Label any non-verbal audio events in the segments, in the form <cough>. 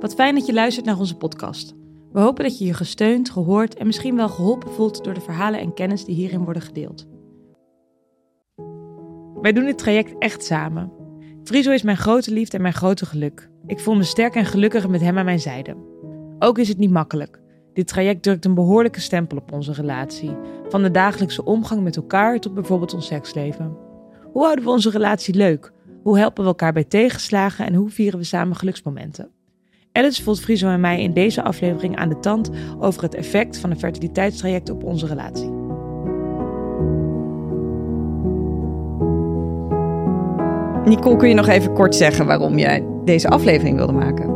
Wat fijn dat je luistert naar onze podcast. We hopen dat je je gesteund, gehoord en misschien wel geholpen voelt door de verhalen en kennis die hierin worden gedeeld. Wij doen dit traject echt samen. Friso is mijn grote liefde en mijn grote geluk. Ik voel me sterk en gelukkig met hem aan mijn zijde. Ook is het niet makkelijk. Dit traject drukt een behoorlijke stempel op onze relatie. Van de dagelijkse omgang met elkaar tot bijvoorbeeld ons seksleven. Hoe houden we onze relatie leuk? Hoe helpen we elkaar bij tegenslagen en hoe vieren we samen geluksmomenten? Alice voelt Friso en mij in deze aflevering aan de tand over het effect van een fertiliteitstraject op onze relatie. Nicole, kun je nog even kort zeggen waarom jij deze aflevering wilde maken?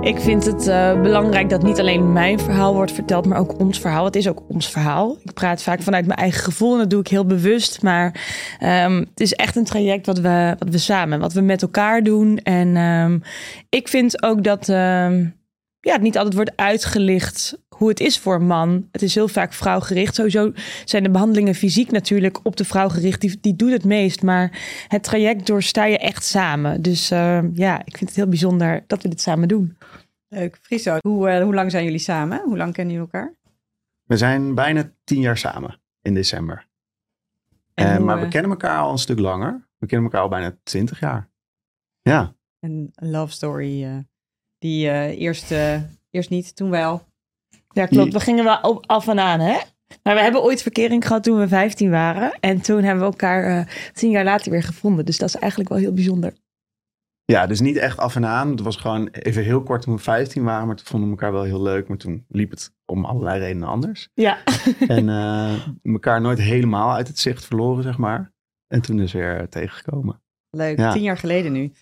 Ik vind het uh, belangrijk dat niet alleen mijn verhaal wordt verteld, maar ook ons verhaal. Het is ook ons verhaal. Ik praat vaak vanuit mijn eigen gevoel en dat doe ik heel bewust. Maar um, het is echt een traject wat we, wat we samen, wat we met elkaar doen. En um, ik vind ook dat um, ja, het niet altijd wordt uitgelicht hoe het is voor een man. Het is heel vaak vrouwgericht. Sowieso zijn de behandelingen fysiek natuurlijk op de vrouw gericht. Die, die doet het meest. Maar het traject doorsta je echt samen. Dus ja, ik vind het heel bijzonder dat we dit samen doen. Leuk. Friso, hoe, uh, hoe lang zijn jullie samen? Hoe lang kennen jullie elkaar? We zijn bijna tien jaar samen in december. En hoe, maar we kennen elkaar al een stuk langer. We kennen elkaar al bijna twintig jaar. Ja. Een love story die eerst, eerst niet, toen wel. Ja, klopt. We gingen wel op, af en aan, hè? Maar we hebben ooit verkering gehad toen we 15 waren. En toen hebben we elkaar uh, tien jaar later weer gevonden. Dus dat is eigenlijk wel heel bijzonder. Ja, dus niet echt af en aan. Het was gewoon even heel kort toen we 15 waren. Maar toen vonden we elkaar wel heel leuk. Maar toen liep het om allerlei redenen anders. Ja. <laughs> en uh, elkaar nooit helemaal uit het zicht verloren, zeg maar. En toen is weer tegengekomen. Leuk, ja. tien jaar geleden nu.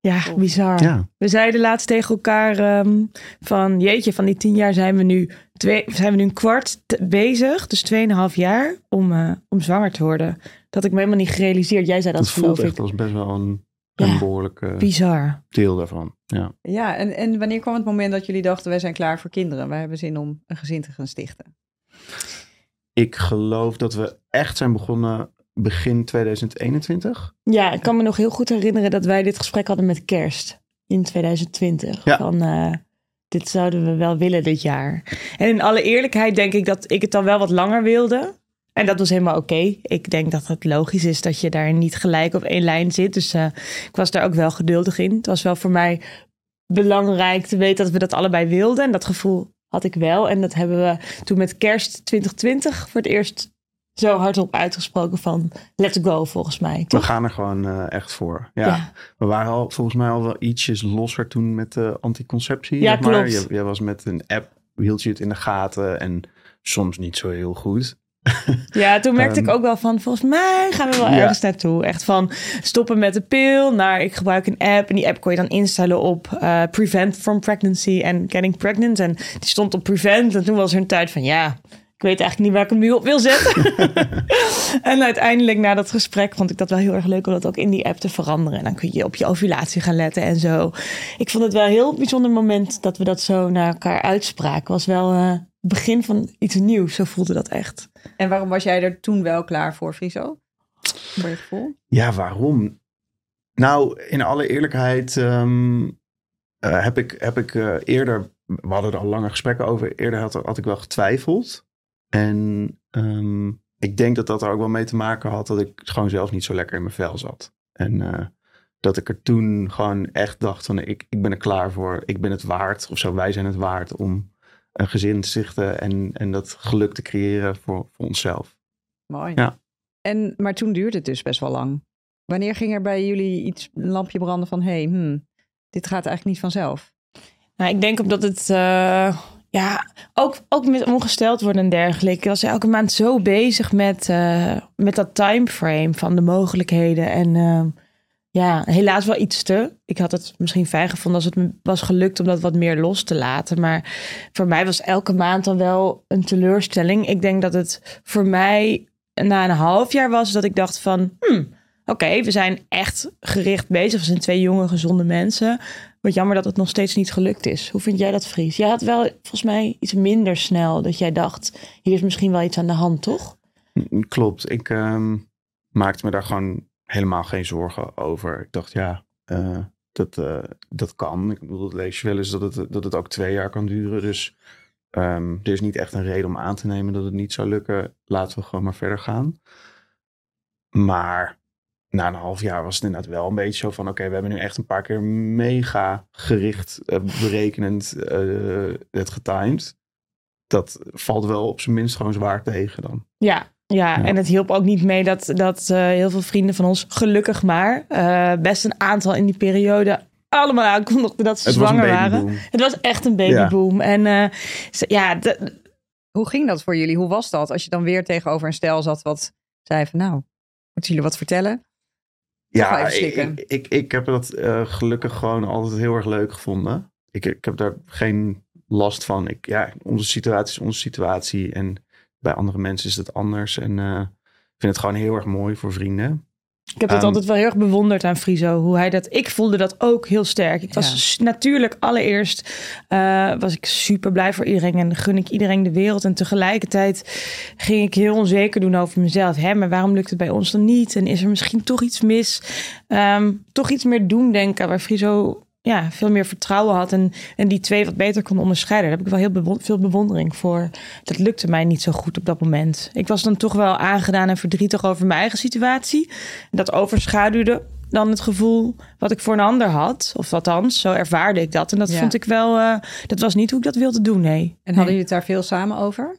Ja, bizar. Ja. We zeiden laatst tegen elkaar um, van jeetje, van die tien jaar zijn we nu, twee, zijn we nu een kwart bezig, dus tweeënhalf jaar om, uh, om zwanger te worden. Dat had ik me helemaal niet gerealiseerd. Jij zei dat, dat geloof ik. Dat was best wel een, een ja, behoorlijke bizar. deel daarvan. Ja, ja en, en wanneer kwam het moment dat jullie dachten wij zijn klaar voor kinderen? Wij hebben zin om een gezin te gaan stichten. Ik geloof dat we echt zijn begonnen begin 2021. Ja, ik kan me nog heel goed herinneren dat wij dit gesprek hadden met kerst in 2020. Ja. Van uh, dit zouden we wel willen dit jaar. En in alle eerlijkheid denk ik dat ik het dan wel wat langer wilde. En dat was helemaal oké. Okay. Ik denk dat het logisch is dat je daar niet gelijk op één lijn zit. Dus uh, ik was daar ook wel geduldig in. Het was wel voor mij belangrijk te weten dat we dat allebei wilden. En dat gevoel had ik wel. En dat hebben we toen met kerst 2020 voor het eerst zo hardop uitgesproken van let's go volgens mij. Toch? We gaan er gewoon uh, echt voor. Ja. ja. We waren al volgens mij al wel ietsjes losser toen met de anticonceptie. Ja, zeg maar. klopt. Je, was met een app, hield je het in de gaten en soms niet zo heel goed. <laughs> Ja, toen merkte um, ik ook wel van, volgens mij gaan we wel ja. ergens naartoe. Echt van stoppen met de pil naar ik gebruik een app. En die app kon je dan instellen op uh, prevent from pregnancy and getting pregnant. En die stond op prevent. En toen was er een tijd van, ja, ik weet eigenlijk niet waar ik hem nu op wil zetten. <laughs> <laughs> en uiteindelijk na dat gesprek vond ik dat wel heel erg leuk om dat ook in die app te veranderen. En dan kun je op je ovulatie gaan letten en zo. Ik vond het wel een heel bijzonder moment dat we dat zo naar elkaar uitspraken. Was wel uh, het begin van iets nieuws. Zo voelde dat echt. En waarom was jij er toen wel klaar voor, Friso? Voor je gevoel? Ja, waarom? Nou, in alle eerlijkheid um, uh, heb ik, heb ik uh, eerder, we hadden er al lange gesprekken over, eerder had, had ik wel getwijfeld. En um, ik denk dat dat er ook wel mee te maken had dat ik gewoon zelf niet zo lekker in mijn vel zat. En uh, dat ik er toen gewoon echt dacht van ik, ik ben er klaar voor. Ik ben het waard of zo. Wij zijn het waard om een gezin te zichten en, en dat geluk te creëren voor, voor onszelf. Mooi. Ja. En, maar toen duurde het dus best wel lang. Wanneer ging er bij jullie iets, een lampje branden van hé, hey, hmm, dit gaat eigenlijk niet vanzelf? Nou, ik denk omdat het... Uh ja, ook, ook met ongesteld worden en dergelijke. Ik was elke maand zo bezig met, uh, met dat timeframe van de mogelijkheden. En uh, ja, helaas wel iets te. Ik had het misschien fijn gevonden als het me was gelukt om dat wat meer los te laten. Maar voor mij was elke maand dan wel een teleurstelling. Ik denk dat het voor mij na een half jaar was dat ik dacht van... Hmm, Oké, we zijn echt gericht bezig. We zijn twee jonge, gezonde mensen. Wat jammer dat het nog steeds niet gelukt is. Hoe vind jij dat, Fries? Jij had wel volgens mij iets minder snel dat jij dacht... hier is misschien wel iets aan de hand, toch? Klopt. Ik um, maakte me daar gewoon helemaal geen zorgen over. Ik dacht, ja, uh, Dat, eh, dat kan. Ik bedoel, dat lees je wel eens dat het, dat het ook twee jaar kan duren. Dus ehm, er is niet echt een reden om aan te nemen dat het niet zou lukken. Laten we gewoon maar verder gaan. Maar na een half jaar was het inderdaad wel een beetje zo van... oké, we hebben nu echt een paar keer mega gericht, uh, berekenend het getimed. Dat valt wel op zijn minst gewoon zwaar tegen dan. Ja, ja, ja, en het hielp ook niet mee dat, dat uh, heel veel vrienden van ons, gelukkig maar, uh, best een aantal in die periode allemaal aankondigden dat ze het zwanger waren. Het was echt een babyboom. Ja. En uh, ja, de, hoe ging dat voor jullie? Hoe was dat als je dan weer tegenover een stel zat wat zei van nou, moeten jullie wat vertellen? Ja, ik, ik, ik, heb dat gelukkig gewoon altijd heel erg leuk gevonden. Ik, ik heb daar geen last van. Ik, ja, onze situatie is onze situatie en bij andere mensen is het anders. En uh, ik vind het gewoon heel erg mooi voor vrienden. Ik heb het um, altijd wel heel erg bewonderd aan Friso. Hoe hij dat. Ik voelde dat ook heel sterk. Ik was ja. natuurlijk allereerst. Uh, was ik super blij voor iedereen. En gun ik iedereen de wereld. En tegelijkertijd ging ik heel onzeker doen over mezelf. Hè, maar waarom lukt het bij ons dan niet? En is er misschien toch iets mis? Um, toch iets meer doen denken. Waar Friso ja, veel meer vertrouwen had en, en die twee wat beter kon onderscheiden. Daar heb ik wel heel bewond, veel bewondering voor. Dat lukte mij niet zo goed op dat moment. Ik was dan toch wel aangedaan en verdrietig over mijn eigen situatie. Dat overschaduwde dan het gevoel wat ik voor een ander had. Of althans, zo ervaarde ik dat. En dat ja. vond ik wel, uh, dat was niet hoe ik dat wilde doen, nee. En hadden jullie het daar veel samen over?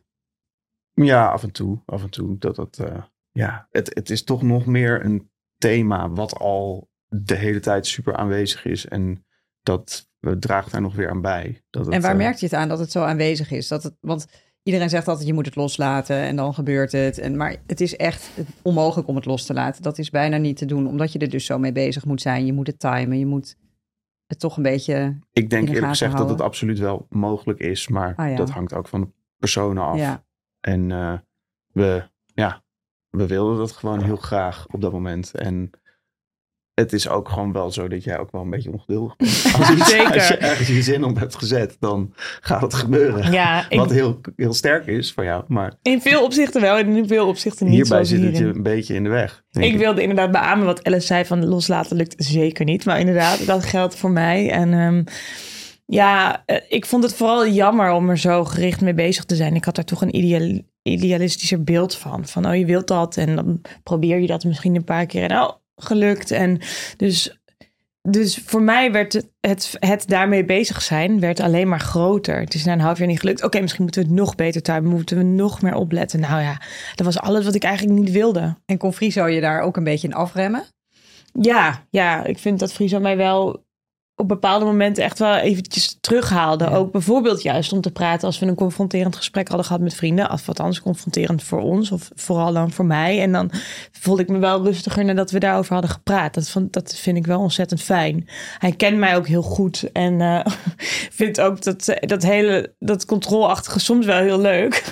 Ja, af en toe. Af en toe. Dat, dat, uh, ja, het, het is toch nog meer een thema wat al de hele tijd super aanwezig is. En dat draagt daar nog weer aan bij. Dat het, en waar uh, merkt je het aan dat het zo aanwezig is? Dat het, want iedereen zegt altijd je moet het loslaten en dan gebeurt het. En, maar het is echt onmogelijk om het los te laten. Dat is bijna niet te doen, omdat je er dus zo mee bezig moet zijn. Je moet het timen, je moet het toch een beetje. Ik denk eerlijk gezegd houden. dat het absoluut wel mogelijk is, maar ah, ja. dat hangt ook van de personen af. Ja. En uh, we, ja, we wilden dat gewoon heel graag op dat moment. En het is ook gewoon wel zo dat jij ook wel een beetje ongeduldig bent. Als, iets, Zeker. als je ergens je zin op hebt gezet, dan gaat het gebeuren. Ja, ik, Wat heel, heel sterk is voor jou. Maar in veel opzichten wel en in veel opzichten niet. Hierbij zit hierin. het je een beetje in de weg. Ik, ik, wilde inderdaad beamen wat Alice zei van loslaten lukt zeker niet. Maar inderdaad, dat geldt voor mij. En um, ja, ik vond het vooral jammer om er zo gericht mee bezig te zijn. Ik had daar toch een ideal, idealistischer beeld van. Van, oh, je wilt dat en dan probeer je dat misschien een paar keer. En oh, gelukt. En dus, dus voor mij werd het, het, het daarmee bezig zijn werd alleen maar groter. Het is na een half jaar niet gelukt. Oké, okay, misschien moeten we het nog beter timen. Moeten we nog meer opletten. Nou ja, dat was alles wat ik eigenlijk niet wilde. En kon Friso je daar ook een beetje in afremmen? Ja, ja, ik vind dat Friso mij wel op bepaalde momenten echt wel eventjes terughaalde. Ja. Ook bijvoorbeeld juist om te praten als we een confronterend gesprek hadden gehad met vrienden. Of wat anders confronterend voor ons of vooral dan voor mij. En dan voelde ik me wel rustiger nadat we daarover hadden gepraat. Dat, vond, dat vind ik wel ontzettend fijn. Hij kent mij ook heel goed en uh, <laughs> vindt ook dat, dat hele dat controleachtige soms wel heel leuk.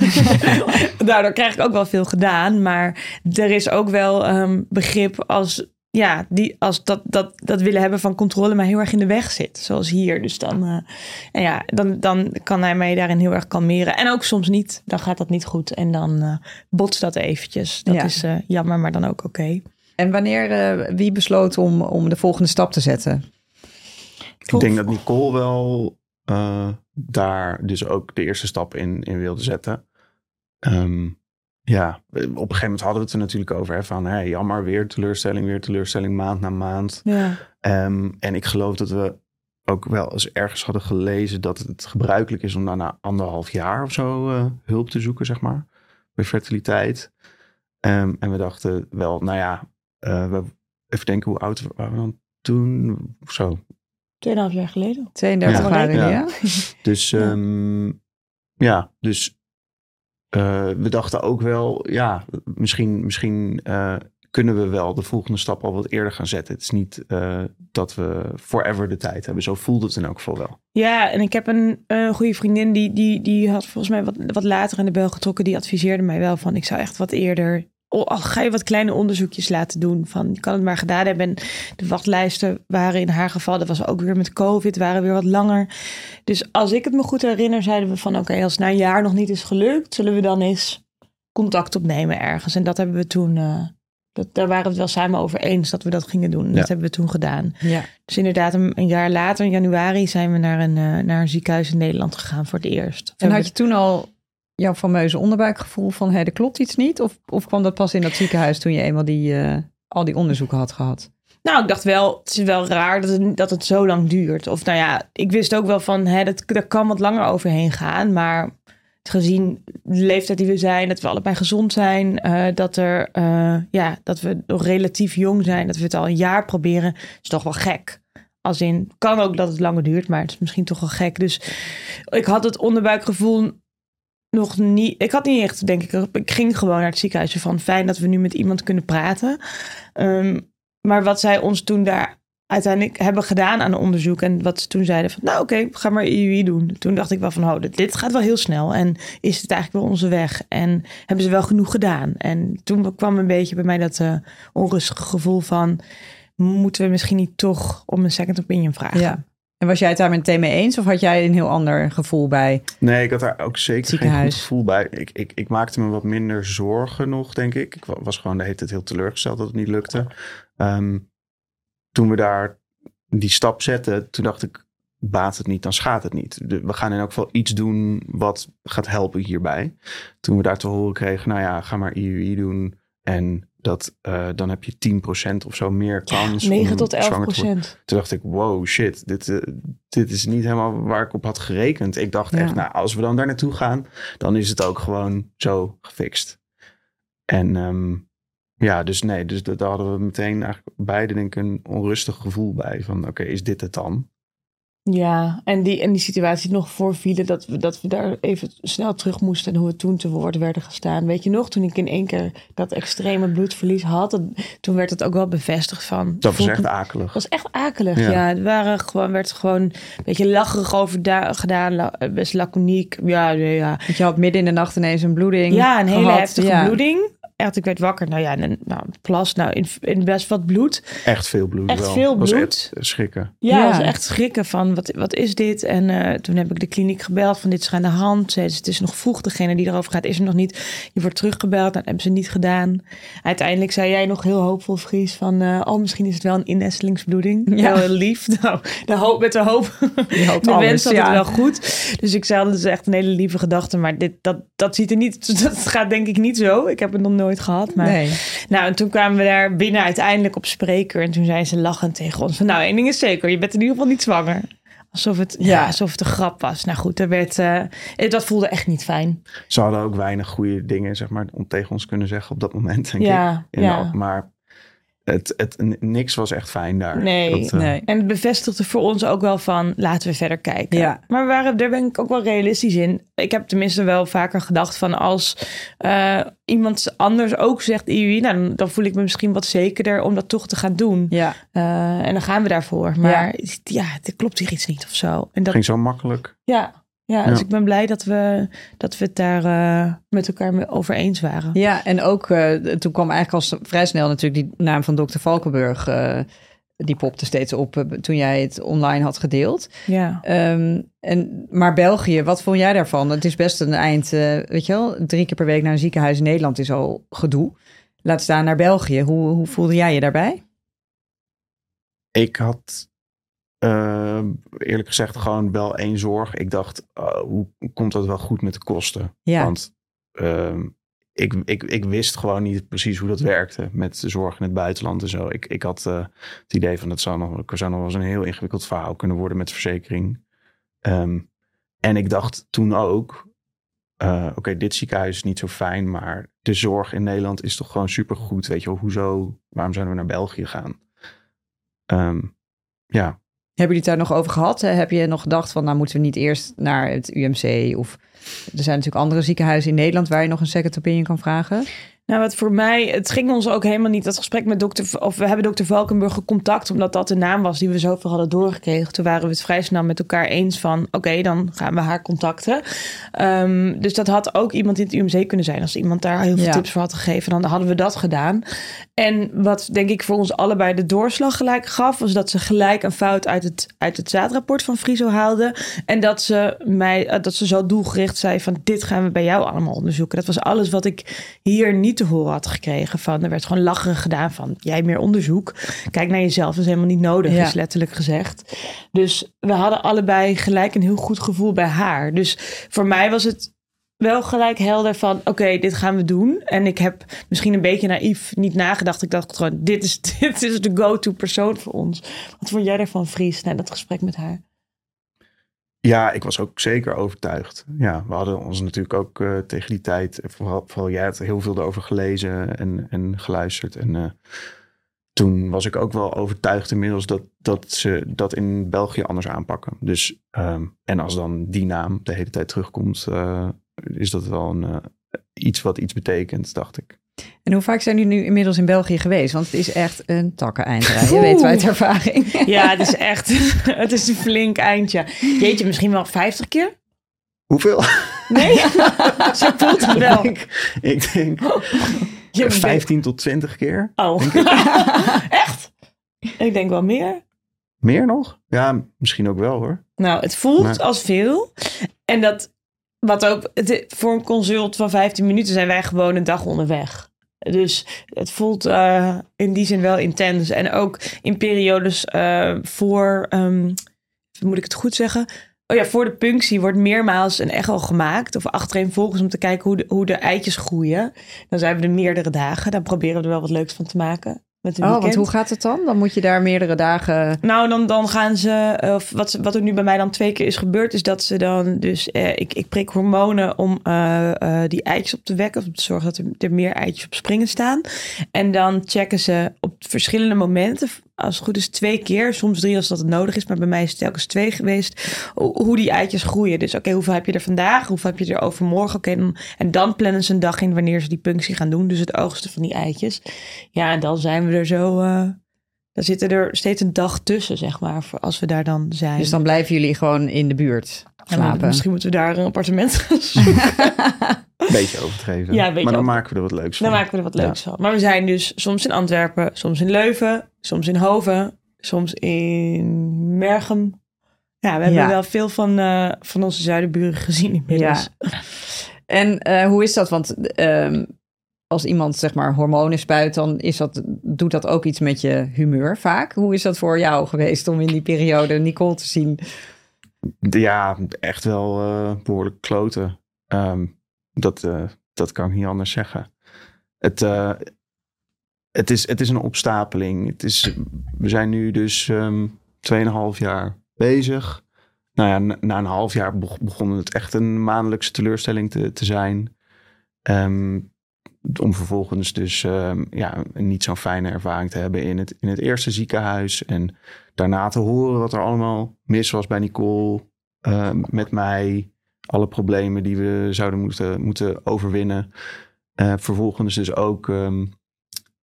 <laughs> Daardoor krijg ik ook wel veel gedaan. Maar er is ook wel um, begrip als ja, die als dat, dat, dat willen hebben van controle maar heel erg in de weg zit. Zoals hier. Dus dan, uh, en ja, dan, dan kan hij mij daarin heel erg kalmeren. En ook soms niet. Dan gaat dat niet goed. En dan uh, botst dat eventjes. Dat ja. is uh, jammer, maar dan ook oké. Okay. En wanneer, wie besloot om, om de volgende stap te zetten? Ik denk dat Nicole wel daar dus ook de eerste stap in, in wilde zetten. Um, ja, op een gegeven moment hadden we het er natuurlijk over. Hè, van hey, jammer, weer teleurstelling, weer teleurstelling, maand na maand. Ja. Um, en ik geloof dat we ook wel eens ergens hadden gelezen dat het gebruikelijk is om dan na anderhalf jaar of zo uh, hulp te zoeken, zeg maar, bij fertiliteit. Um, en we dachten wel, nou ja, uh, we, even denken hoe oud waren we dan toen? Zo. Tweeënhalf jaar geleden. 32 jaar geleden, ja. ja. Dus um, ja. ja, dus uh, we dachten ook wel, ja, misschien, misschien uh, kunnen we wel de volgende stap al wat eerder gaan zetten. Het is niet uh, dat we forever de tijd hebben. Zo voelde het in elk geval wel. Ja, en ik heb een goede vriendin die, die, die had volgens mij wat, wat later in de bel getrokken. Die adviseerde mij wel van, ik zou echt wat eerder al ga je wat kleine onderzoekjes laten doen. Van je kan het maar gedaan hebben. En de wachtlijsten waren in haar geval, dat was ook weer met COVID, waren weer wat langer. Dus als ik het me goed herinner, zeiden we van oké, okay, als het na een jaar nog niet is gelukt, zullen we dan eens contact opnemen ergens. En dat hebben we toen, uh, Dat, daar waren we het wel samen over eens dat we dat gingen doen. Ja. Dat hebben we toen gedaan. Ja. Dus inderdaad, een, een jaar later, in januari, zijn we naar een, eh, naar een ziekenhuis in Nederland gegaan voor het eerst. En had je toen al jouw fameuze onderbuikgevoel van hé, er klopt iets niet? Of, of kwam dat pas in dat ziekenhuis toen je eenmaal die, eh, al die onderzoeken had gehad? Nou, ik dacht wel, het is wel raar dat het, dat het zo lang duurt. Of nou ja, ik wist ook wel van, hè, dat, daar kan wat langer overheen gaan. Maar gezien de leeftijd die we zijn, dat we allebei gezond zijn, eh, dat, er, eh, ja, dat we nog relatief jong zijn, dat we het al een jaar proberen, is toch wel gek. Als in, kan ook dat het langer duurt, maar het is misschien toch wel gek. Dus ik had het onderbuikgevoel nog niet. Ik had niet echt, denk ik. Ik ging gewoon naar het ziekenhuis van fijn dat we nu met iemand kunnen praten. Ehm, maar wat zij ons toen daar uiteindelijk hebben gedaan aan onderzoek en wat ze toen zeiden van, nou oké, ga maar IUI doen. Toen dacht ik wel van, oh, dit, gaat wel heel snel en is het eigenlijk wel onze weg en hebben ze wel genoeg gedaan. En toen kwam een beetje bij mij dat eh, onrustige gevoel van, moeten we misschien niet toch om een second opinion vragen? Ja. En was jij het daar meteen mee eens? Of had jij een heel ander gevoel bij? Nee, ik had daar ook zeker geen goed gevoel bij. Ik, ik, ik maakte me wat minder zorgen nog, denk ik. Ik wa- was gewoon de hele tijd heel teleurgesteld dat het niet lukte. Ehm, toen we daar die stap zetten, toen dacht ik, baat het niet, dan schaadt het niet. We gaan in elk geval iets doen wat gaat helpen hierbij. Toen we daar te horen kregen, nou ja, ga maar IUI doen. En dat, eh, dan heb je 10% of zo meer kans. 9 om tot 11 zwanger te worden. procent. Toen dacht ik, wow, shit, dit, eh, dit is niet helemaal waar ik op had gerekend. Ik dacht Ja. echt, nou, als we dan daar naartoe gaan, dan is het ook gewoon zo gefixt. En ehm, ja, dus nee, dus dat- daar hadden we meteen eigenlijk beide denk ik een onrustig gevoel bij. Van oké, is dit het dan? Ja, en die, en die situatie nog voorvielen dat we, dat we daar even snel terug moesten en hoe we toen te woord werden gestaan. Weet je nog, toen ik in één keer dat extreme bloedverlies had, dat- toen werd het ook wel bevestigd van. Dat was echt akelig. was echt akelig, Ja. ja. Er waren gewoon, werd gewoon een beetje lacherig over da- gedaan, la- best laconiek. Ja, nee, ja. Want je had midden in de nacht ineens een bloeding ja, een hele gehad. heftige Ja. bloeding. Echt, ik werd wakker. Nou ja, een, nou, plas, nou, in, in best wat bloed. Echt veel bloed Echt wel. veel Was bloed. echt schrikken. Ja, Ja. was echt schrikken van wat, wat is dit? En eh, toen heb ik de kliniek gebeld van dit is aan de hand. Ze, het is nog vroeg, degene die erover gaat is er nog niet. Je wordt teruggebeld, dat hebben ze niet gedaan. Uiteindelijk zei jij nog heel hoopvol Fries van, eh, oh misschien is het wel een innestelingsbloeding. Ja. Heel lief. <laughs> Nou, de hoop met de hoop. Je hoopt de alles, wens had ja. het wel goed. Dus ik zei, dat is echt een hele lieve gedachte. Maar dit, dat, dat ziet er niet, <laughs> dat gaat denk ik niet zo. Ik heb het nog nooit gehad. Maar Nee. nou, en toen kwamen we daar binnen uiteindelijk op spreker. En toen zei ze lachend tegen ons van... nou, één ding is zeker, je bent in ieder geval niet zwanger. Alsof het, ja. Ja. alsof het een grap was. Nou goed, er werd, eh, dat voelde echt niet fijn. Ze hadden ook weinig goede dingen, zeg maar, om tegen ons kunnen zeggen op dat moment, denk Ja, ik. En ja. maar het, het, niks was echt fijn daar. Nee, Dat, eh, Nee. En het bevestigde voor ons ook wel van... laten we verder kijken. Ja. Maar we waren, daar ben ik ook wel realistisch in. Ik heb tenminste wel vaker gedacht van... als eh, iemand anders ook zegt IUI... Nou, dan, dan voel ik me misschien wat zekerder om dat toch te gaan doen. Ja. Eh, en dan gaan we daarvoor. Maar ja, er klopt hier iets niet of zo. En dat, ging zo makkelijk. Ja, ja, dus Ja. ik ben blij dat we, dat we het daar eh, met elkaar mee over eens waren. Ja, en ook eh, toen kwam eigenlijk al vrij snel natuurlijk die naam van dokter Valkenburg. eh, die popte steeds op toen jij het online had gedeeld. Ja. Ehm, en, maar België, wat vond jij daarvan? Het is best een eind, eh, weet je wel, drie keer per week naar een ziekenhuis in Nederland is al gedoe. Laat staan naar België. Hoe, hoe voelde jij je daarbij? Ik had eh, eerlijk gezegd gewoon wel één zorg. Ik dacht, oh, hoe komt dat wel goed met de kosten? Ja. Want ehm, ik, ik, ik wist gewoon niet precies hoe dat werkte met de zorg in het buitenland en zo. Ik, ik had eh, het idee van dat zou nog, het zou nog wel eens een heel ingewikkeld verhaal kunnen worden met verzekering. Ehm, en ik dacht toen ook, eh, oké, dit ziekenhuis is niet zo fijn, maar de zorg in Nederland is toch gewoon supergoed. Weet je wel, hoezo, waarom zouden we naar België gaan? Ehm, ja, Hebben jullie het daar nog over gehad? Heb je nog gedacht van, nou moeten we niet eerst naar het UMC? Of er zijn natuurlijk andere ziekenhuizen in Nederland waar je nog een second opinion kan vragen. Nou, wat voor mij, het ging ons ook helemaal niet, dat gesprek met dokter, of we hebben dokter Valkenburg contact, omdat dat de naam was die we zoveel hadden doorgekregen. Toen waren we het vrij snel met elkaar eens van, oké, dan gaan we haar contacten. Ehm, dus dat had ook iemand in het UMC kunnen zijn. Als iemand daar heel veel Ja. tips voor had gegeven, dan hadden we dat gedaan. En wat denk ik voor ons allebei de doorslag gelijk gaf, was dat ze gelijk een fout uit het, uit het zaadrapport van Friso haalde. En dat ze mij, eh, dat ze zo doelgericht zei van, dit gaan we bij jou allemaal onderzoeken. Dat was alles wat ik hier niet niet te horen had gekregen. Van, er werd gewoon lacherig gedaan van, jij meer onderzoek. Kijk naar jezelf, dat is helemaal niet nodig, Ja. is letterlijk gezegd. Dus we hadden allebei gelijk een heel goed gevoel bij haar. Dus voor mij was het wel gelijk helder van, oké, dit gaan we doen. En ik heb misschien een beetje naïef niet nagedacht. Ik dacht gewoon, dit is, <laughs> dit is de go-to persoon voor ons. Wat vond jij daarvan, Fries, na dat gesprek met haar? Ja, ik was ook zeker overtuigd. Ja, we hadden ons natuurlijk ook eh, tegen die tijd, vooral, vooral jij had heel veel erover gelezen en, en geluisterd. En eh, toen was ik ook wel overtuigd inmiddels dat, dat ze dat in België anders aanpakken. Dus, ehm, en als dan die naam de hele tijd terugkomt, eh, is dat wel een, eh, iets wat iets betekent, dacht ik. En hoe vaak zijn jullie nu inmiddels in België geweest? Want het is echt een takkeneindraai. Je weet uit ervaring. <laughs> Ja, het is echt, <laughs> het is een flink eindje. Jeetje, misschien wel 50 keer? Hoeveel? Nee, <laughs> zo voelt het wel. ik denk Je 15 tot 20 keer. Oh, echt? Ik denk wel meer. Meer nog? Ja, misschien ook wel hoor. Nou, het voelt Maar- als veel. En dat, wat ook, voor een consult van 15 minuten zijn wij gewoon een dag onderweg. Dus het voelt eh, in die zin wel intens. En ook in periodes eh, voor, ehm, moet ik het goed zeggen? Oh ja, voor de punctie wordt meermaals een echo gemaakt. Of achtereenvolgens om te kijken hoe de, hoe de eitjes groeien. Dan zijn we er meerdere dagen. Dan proberen we er wel wat leuks van te maken. Met een Oh, want hoe gaat het dan? Dan moet je daar meerdere dagen... Nou, dan, dan gaan ze, of wat, wat er nu bij mij dan twee keer is gebeurd, is dat ze dan dus, eh, ik, ik prik hormonen om eh, eh, die eitjes op te wekken, of om te zorgen dat er, er meer eitjes op springen staan. En dan checken ze op verschillende momenten, als het goed is twee keer, soms drie als dat nodig is, maar bij mij is het telkens twee geweest, ho- hoe die eitjes groeien. Dus oké, hoeveel heb je er vandaag, hoeveel heb je er overmorgen? Oké, en dan plannen ze een dag in wanneer ze die punctie gaan doen, dus het oogsten van die eitjes. Ja, en dan zijn we er zo... eh, dan zitten er steeds een dag tussen, zeg maar, als we daar dan zijn. Dus dan blijven jullie gewoon in de buurt Ja, misschien moeten we daar een appartement gaan <laughs> zoeken. Beetje overdreven. Ja, een beetje maar dan over- maken we er wat leuks van. Dan maken we er wat leuks van. Maar we zijn dus soms in Antwerpen, soms in Leuven, soms in Hoven, soms in Mergem. Ja, we hebben Ja. wel veel van, eh, van onze zuidenburen gezien inmiddels. En eh, hoe is dat? Want ehm, als iemand zeg maar hormonen spuit, dan is dat, doet dat ook iets met je humeur vaak. Hoe is dat voor jou geweest om in die periode Nicole te zien? Ja, echt wel eh, behoorlijk kloten. Ehm, dat, eh, dat kan ik niet anders zeggen. Het, eh, het, is, het is een opstapeling. Het is, we zijn nu dus ehm 2,5 jaar bezig. Nou ja, na, een half jaar beg- begon het echt een maandelijkse teleurstelling te, te zijn. Ehm, om vervolgens dus ehm, ja, niet zo'n fijne ervaring te hebben in het, in het eerste ziekenhuis. En daarna te horen wat er allemaal mis was bij Nicole. ehm, met mij. Alle problemen die we zouden moeten, moeten overwinnen. Eh, vervolgens dus ook ehm,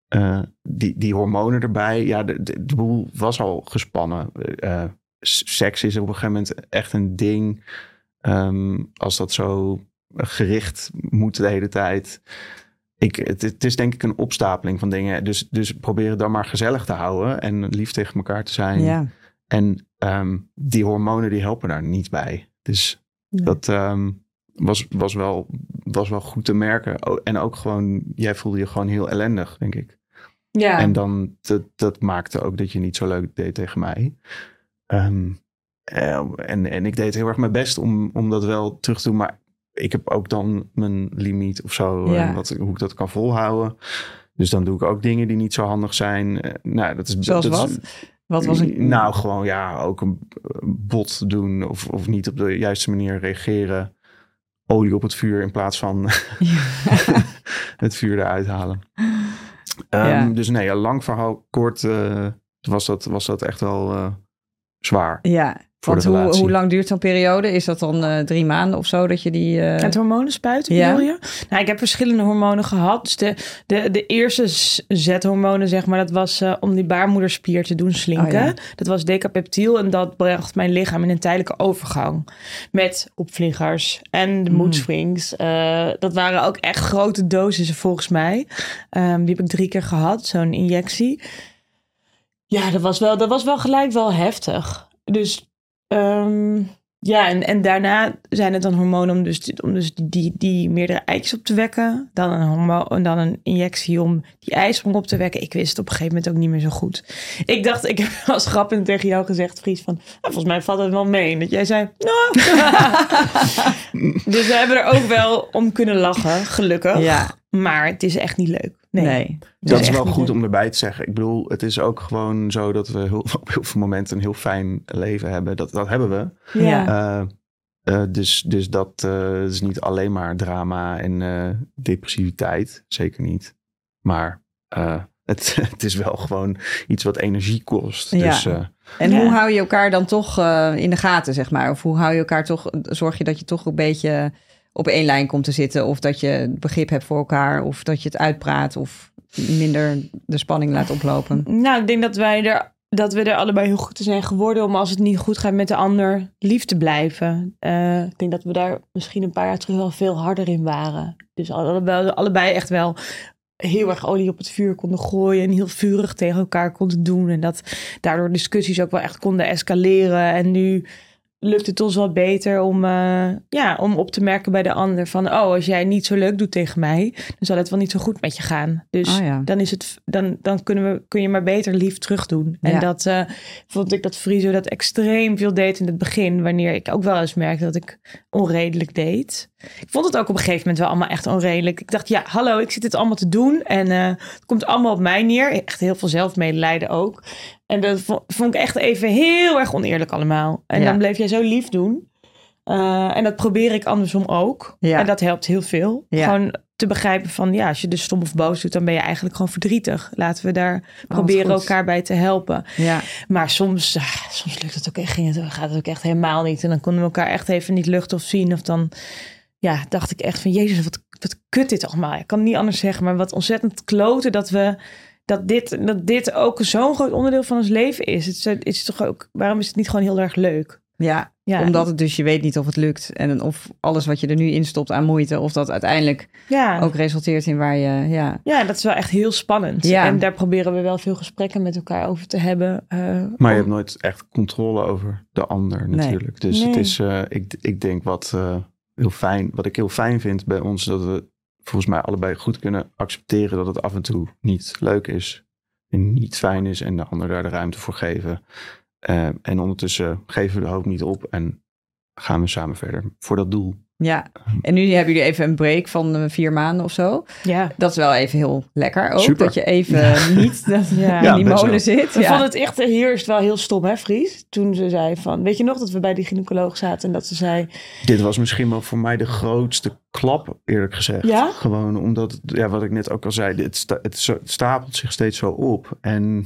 eh, die, die hormonen erbij. Ja, de, de, boel was al gespannen. Eh, seks is op een gegeven moment echt een ding. Als dat zo gericht moet de hele tijd. Ik, het, het is denk ik een opstapeling van dingen. Dus, dus probeer het dan maar gezellig te houden. En lief tegen elkaar te zijn. Ja. En ehm, die hormonen die helpen daar niet bij. Dus Nee. dat ehm, was, was, wel, was wel goed te merken. O- En ook gewoon, jij voelde je gewoon heel ellendig, denk ik. Ja. En dan, dat, dat maakte ook dat je niet zo leuk deed tegen mij. Ehm, eh, en, en ik deed heel erg mijn best om, om dat wel terug te doen. Maar ik heb ook dan mijn limiet of zo. Ja. en wat, hoe ik dat kan volhouden. Dus dan doe ik ook dingen die niet zo handig zijn. Eh, nou, dat is, Zoals dat is- wat? Wat was een... nou, gewoon ja, ook een bot doen of, of niet op de juiste manier reageren. Olie op het vuur in plaats van <laughs> het vuur eruit halen. Ehm, Ja. Dus nee, ja, lang verhaal kort eh, was, dat, was dat echt wel eh, zwaar. Ja, Voor want de hoe, relatie. hoe lang duurt zo'n periode? Is dat dan eh, drie maanden of zo dat je die... eh, Het hormonen spuiten, Ja. bedoel je? Nou, ik heb verschillende hormonen gehad. Dus de, de, de eerste zethormonen, zeg maar, dat was eh, om die baarmoederspier te doen slinken. Oh ja. Dat was decapeptiel en dat bracht mijn lichaam in een tijdelijke overgang. Met opvliegers en de Mm. mood swings. Eh, dat waren ook echt grote dosissen volgens mij. Ehm, die heb ik drie keer gehad, zo'n injectie. Ja, dat was, wel, dat was wel gelijk wel heftig. Dus ehm, Ja, en, en daarna zijn het dan hormonen om dus, om dus die, die meerdere eitjes op te wekken. Dan een, hormo en dan een injectie om die ijsprong op te wekken. Ik wist het op een gegeven moment ook niet meer zo goed. Ik dacht, ik heb als grappend tegen jou gezegd, Fries, van... "Ah, volgens mij valt het wel mee. Dat jij zei, nou... <laughs> dus we hebben er ook wel om kunnen lachen, gelukkig. Ja, Maar het is echt niet leuk. Nee. nee. Dat is wel goed om erbij te zeggen. Ik bedoel, het is ook gewoon zo dat we heel, <laughs> op heel veel momenten een heel fijn leven hebben. Dat, dat hebben we. Ja. Eh, eh, dus, dus dat eh, is niet alleen maar drama en eh, depressiviteit. Zeker niet. Maar eh, het, <laughs> het is wel gewoon iets wat energie kost. Ja. Dus eh, En Ja. hoe hou je elkaar dan toch eh, in de gaten, zeg maar? Of hoe hou je elkaar toch, zorg je dat je toch een beetje op één lijn komt te zitten? Of dat je begrip hebt voor elkaar? Of dat je het uitpraat? Of minder de spanning laat oplopen? Nou, ik denk dat wij er dat we er allebei heel goed in zijn geworden om als het niet goed gaat met de ander lief te blijven. Eh, ik denk dat we daar misschien een paar jaar terug wel veel harder in waren. Dus allebei, allebei echt wel heel erg olie op het vuur konden gooien en heel vurig tegen elkaar konden doen. En dat daardoor discussies ook wel echt konden escaleren. En nu lukt het ons wel beter om, eh, ja, om op te merken bij de ander van... oh, als jij niet zo leuk doet tegen mij, dan zal het wel niet zo goed met je gaan. Dus Oh ja. dan, is het, dan, dan kunnen we, kun je maar beter lief terug doen. En Ja. dat eh, vond ik dat Friso dat extreem veel deed in het begin... wanneer ik ook wel eens merkte dat ik onredelijk deed. Ik vond het ook op een gegeven moment wel allemaal echt onredelijk. Ik dacht, ja, hallo, ik zit dit allemaal te doen... en eh, het komt allemaal op mij neer. Echt heel veel zelfmedelijden ook. En dat vo- vond ik echt even heel erg oneerlijk allemaal. En Ja. dan bleef jij zo lief doen. Eh, en dat probeer ik andersom ook. Ja. En dat helpt heel veel. Ja. Gewoon te begrijpen van, ja, als je dus stom of boos doet, dan ben je eigenlijk gewoon verdrietig. Laten we daar wat proberen goed. elkaar bij te helpen. Ja, Maar soms, ah, soms lukt het ook echt, ging het, gaat het ook echt helemaal niet. En dan konden we elkaar echt even niet luchten of zien. Of dan, ja, dacht ik echt van, jezus, wat, wat kut dit allemaal. Ik kan het niet anders zeggen, maar wat ontzettend kloten dat we, dat dit, dat dit ook zo'n groot onderdeel van ons leven is. Het is, het is toch ook, waarom is het niet gewoon heel erg leuk? ja. Ja, omdat het dus je weet niet of het lukt. En of alles wat je er nu in stopt aan moeite, of dat uiteindelijk ja. ook resulteert in waar je, ja. Ja, dat is wel echt heel spannend. Ja. En daar proberen we wel veel gesprekken met elkaar over te hebben. eh, Maar je hebt nooit echt controle over de ander Nee. natuurlijk. Dus Nee. het is, eh, ik, ik denk wat eh, heel fijn, wat ik heel fijn vind bij ons, dat we volgens mij allebei goed kunnen accepteren dat het af en toe niet leuk is en niet fijn is en de ander daar de ruimte voor geven. Eh, en ondertussen geven we de hoop niet op en gaan we samen verder voor dat doel. Ja, en nu hebben jullie even een break van eh, vier maanden of zo. ja. Dat is wel even heel lekker ook. Super. Dat je even <laughs> niet dat, Ja. in die molen zit. We Ja. vonden het echt eerst wel heel stom, hè, Fries? Toen ze zei van, weet je nog dat we bij die gynaecoloog zaten en dat ze zei, Dit was misschien wel voor mij de grootste klap, eerlijk gezegd. Ja? Gewoon omdat, het- ja, wat ik net ook al zei, het, sta- het, het stapelt zich steeds zo op. En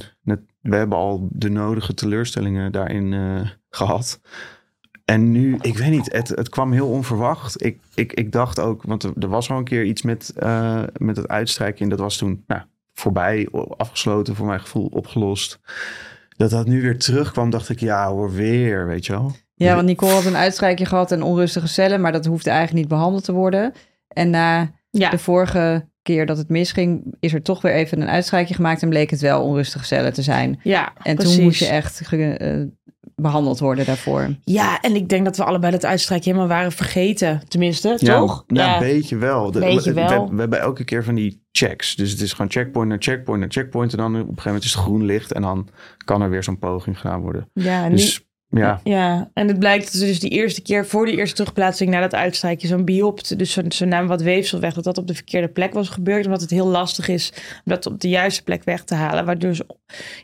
we hebben al de nodige teleurstellingen daarin eh, gehad. En nu, ik weet niet, het, het kwam heel onverwacht. Ik, ik, ik dacht ook, want er, er was al een keer iets met, eh, met het uitstrijken. En dat was toen nou, voorbij, afgesloten, voor mijn gevoel opgelost. Dat dat nu weer terugkwam, dacht ik, ja hoor, weer, weet je wel. ja, want Nicole had een uitstrijkje gehad en onrustige cellen, maar dat hoefde eigenlijk niet behandeld te worden. En na ja, de vorige keer dat het misging, is er toch weer even een uitstrijkje gemaakt en bleek het wel onrustige cellen te zijn. ja, En precies. toen moest je echt eh, behandeld worden daarvoor. Ja, en ik denk dat we allebei dat uitstrijkje helemaal waren vergeten. Tenminste, Ja, toch? Ja, een beetje wel. De- Beetje we, wel. We, we hebben elke keer van die checks. Dus het is gewoon checkpoint naar checkpoint naar checkpoint. En dan op een gegeven moment is het groen licht. En dan kan er weer zo'n poging gedaan worden. Ja, en nu- Dus ja, Ja, en het blijkt dat ze dus die eerste keer voor de eerste terugplaatsing na dat uitstrijkje zo'n biopt, dus zo'n zo naam wat weefsel weg, dat dat op de verkeerde plek was gebeurd, omdat het heel lastig is om dat op de juiste plek weg te halen, waardoor, ze,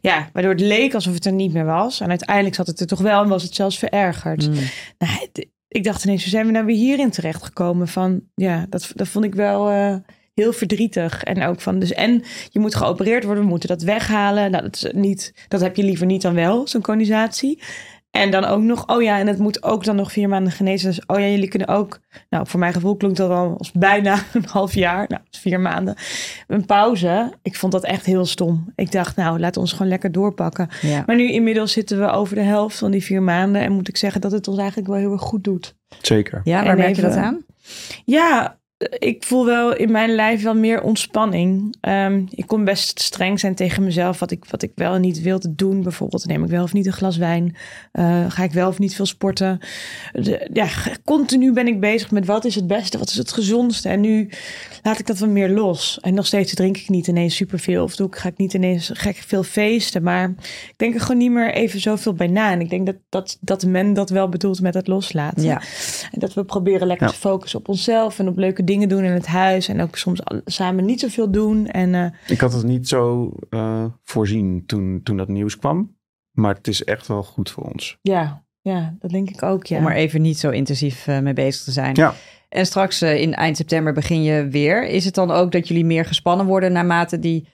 ja, waardoor het leek alsof het er niet meer was. En uiteindelijk zat het er toch wel en was het zelfs verergerd. Mm. Nou, het- ik dacht ineens, hoe zijn we nou weer hierin terechtgekomen? Van, ja, dat, dat vond ik wel eh, heel verdrietig. En ook van, dus en je moet geopereerd worden, we moeten dat weghalen. Nou, dat, is niet, dat heb je liever niet dan wel, zo'n conisatie. En dan ook nog, oh ja, en het moet ook dan nog vier maanden genezen. Dus oh ja, jullie kunnen ook, nou voor mijn gevoel klonk dat al als bijna <laughs> een half jaar, nou vier maanden, een pauze. Ik vond dat echt heel stom. Ik dacht, nou laat ons gewoon lekker doorpakken. Ja. Maar nu inmiddels zitten we over de helft van die vier maanden. En moet ik zeggen dat het ons eigenlijk wel heel erg goed doet. ja, zeker. waar En merk je dat aan? Ja, ik voel wel in mijn lijf wel meer ontspanning. Ehm, ik kon best streng zijn tegen mezelf. Wat ik, wat ik wel en niet wilde doen. Bijvoorbeeld neem ik wel of niet een glas wijn. Uh, ga ik wel of niet veel sporten. De, ja, continu ben ik bezig met wat is het beste. Wat is het gezondste. En nu laat ik dat wat meer los. En nog steeds drink ik niet ineens superveel. Of doe ik, ga ik niet ineens gek veel feesten. Maar ik denk er gewoon niet meer even zoveel bij na. En ik denk dat, dat, dat men dat wel bedoelt met het loslaten. Ja. En dat we proberen lekker te focussen op onszelf. En op leuke dingen doen in het huis. En ook soms samen niet zoveel doen. En, uh, ik had het niet zo uh, voorzien toen, toen dat nieuws kwam. Maar het is echt wel goed voor ons. Ja, ja dat denk ik ook. Ja. Om er even niet zo intensief uh, mee bezig te zijn. Ja. En straks in eind september begin je weer. Is het dan ook dat jullie meer gespannen worden naarmate die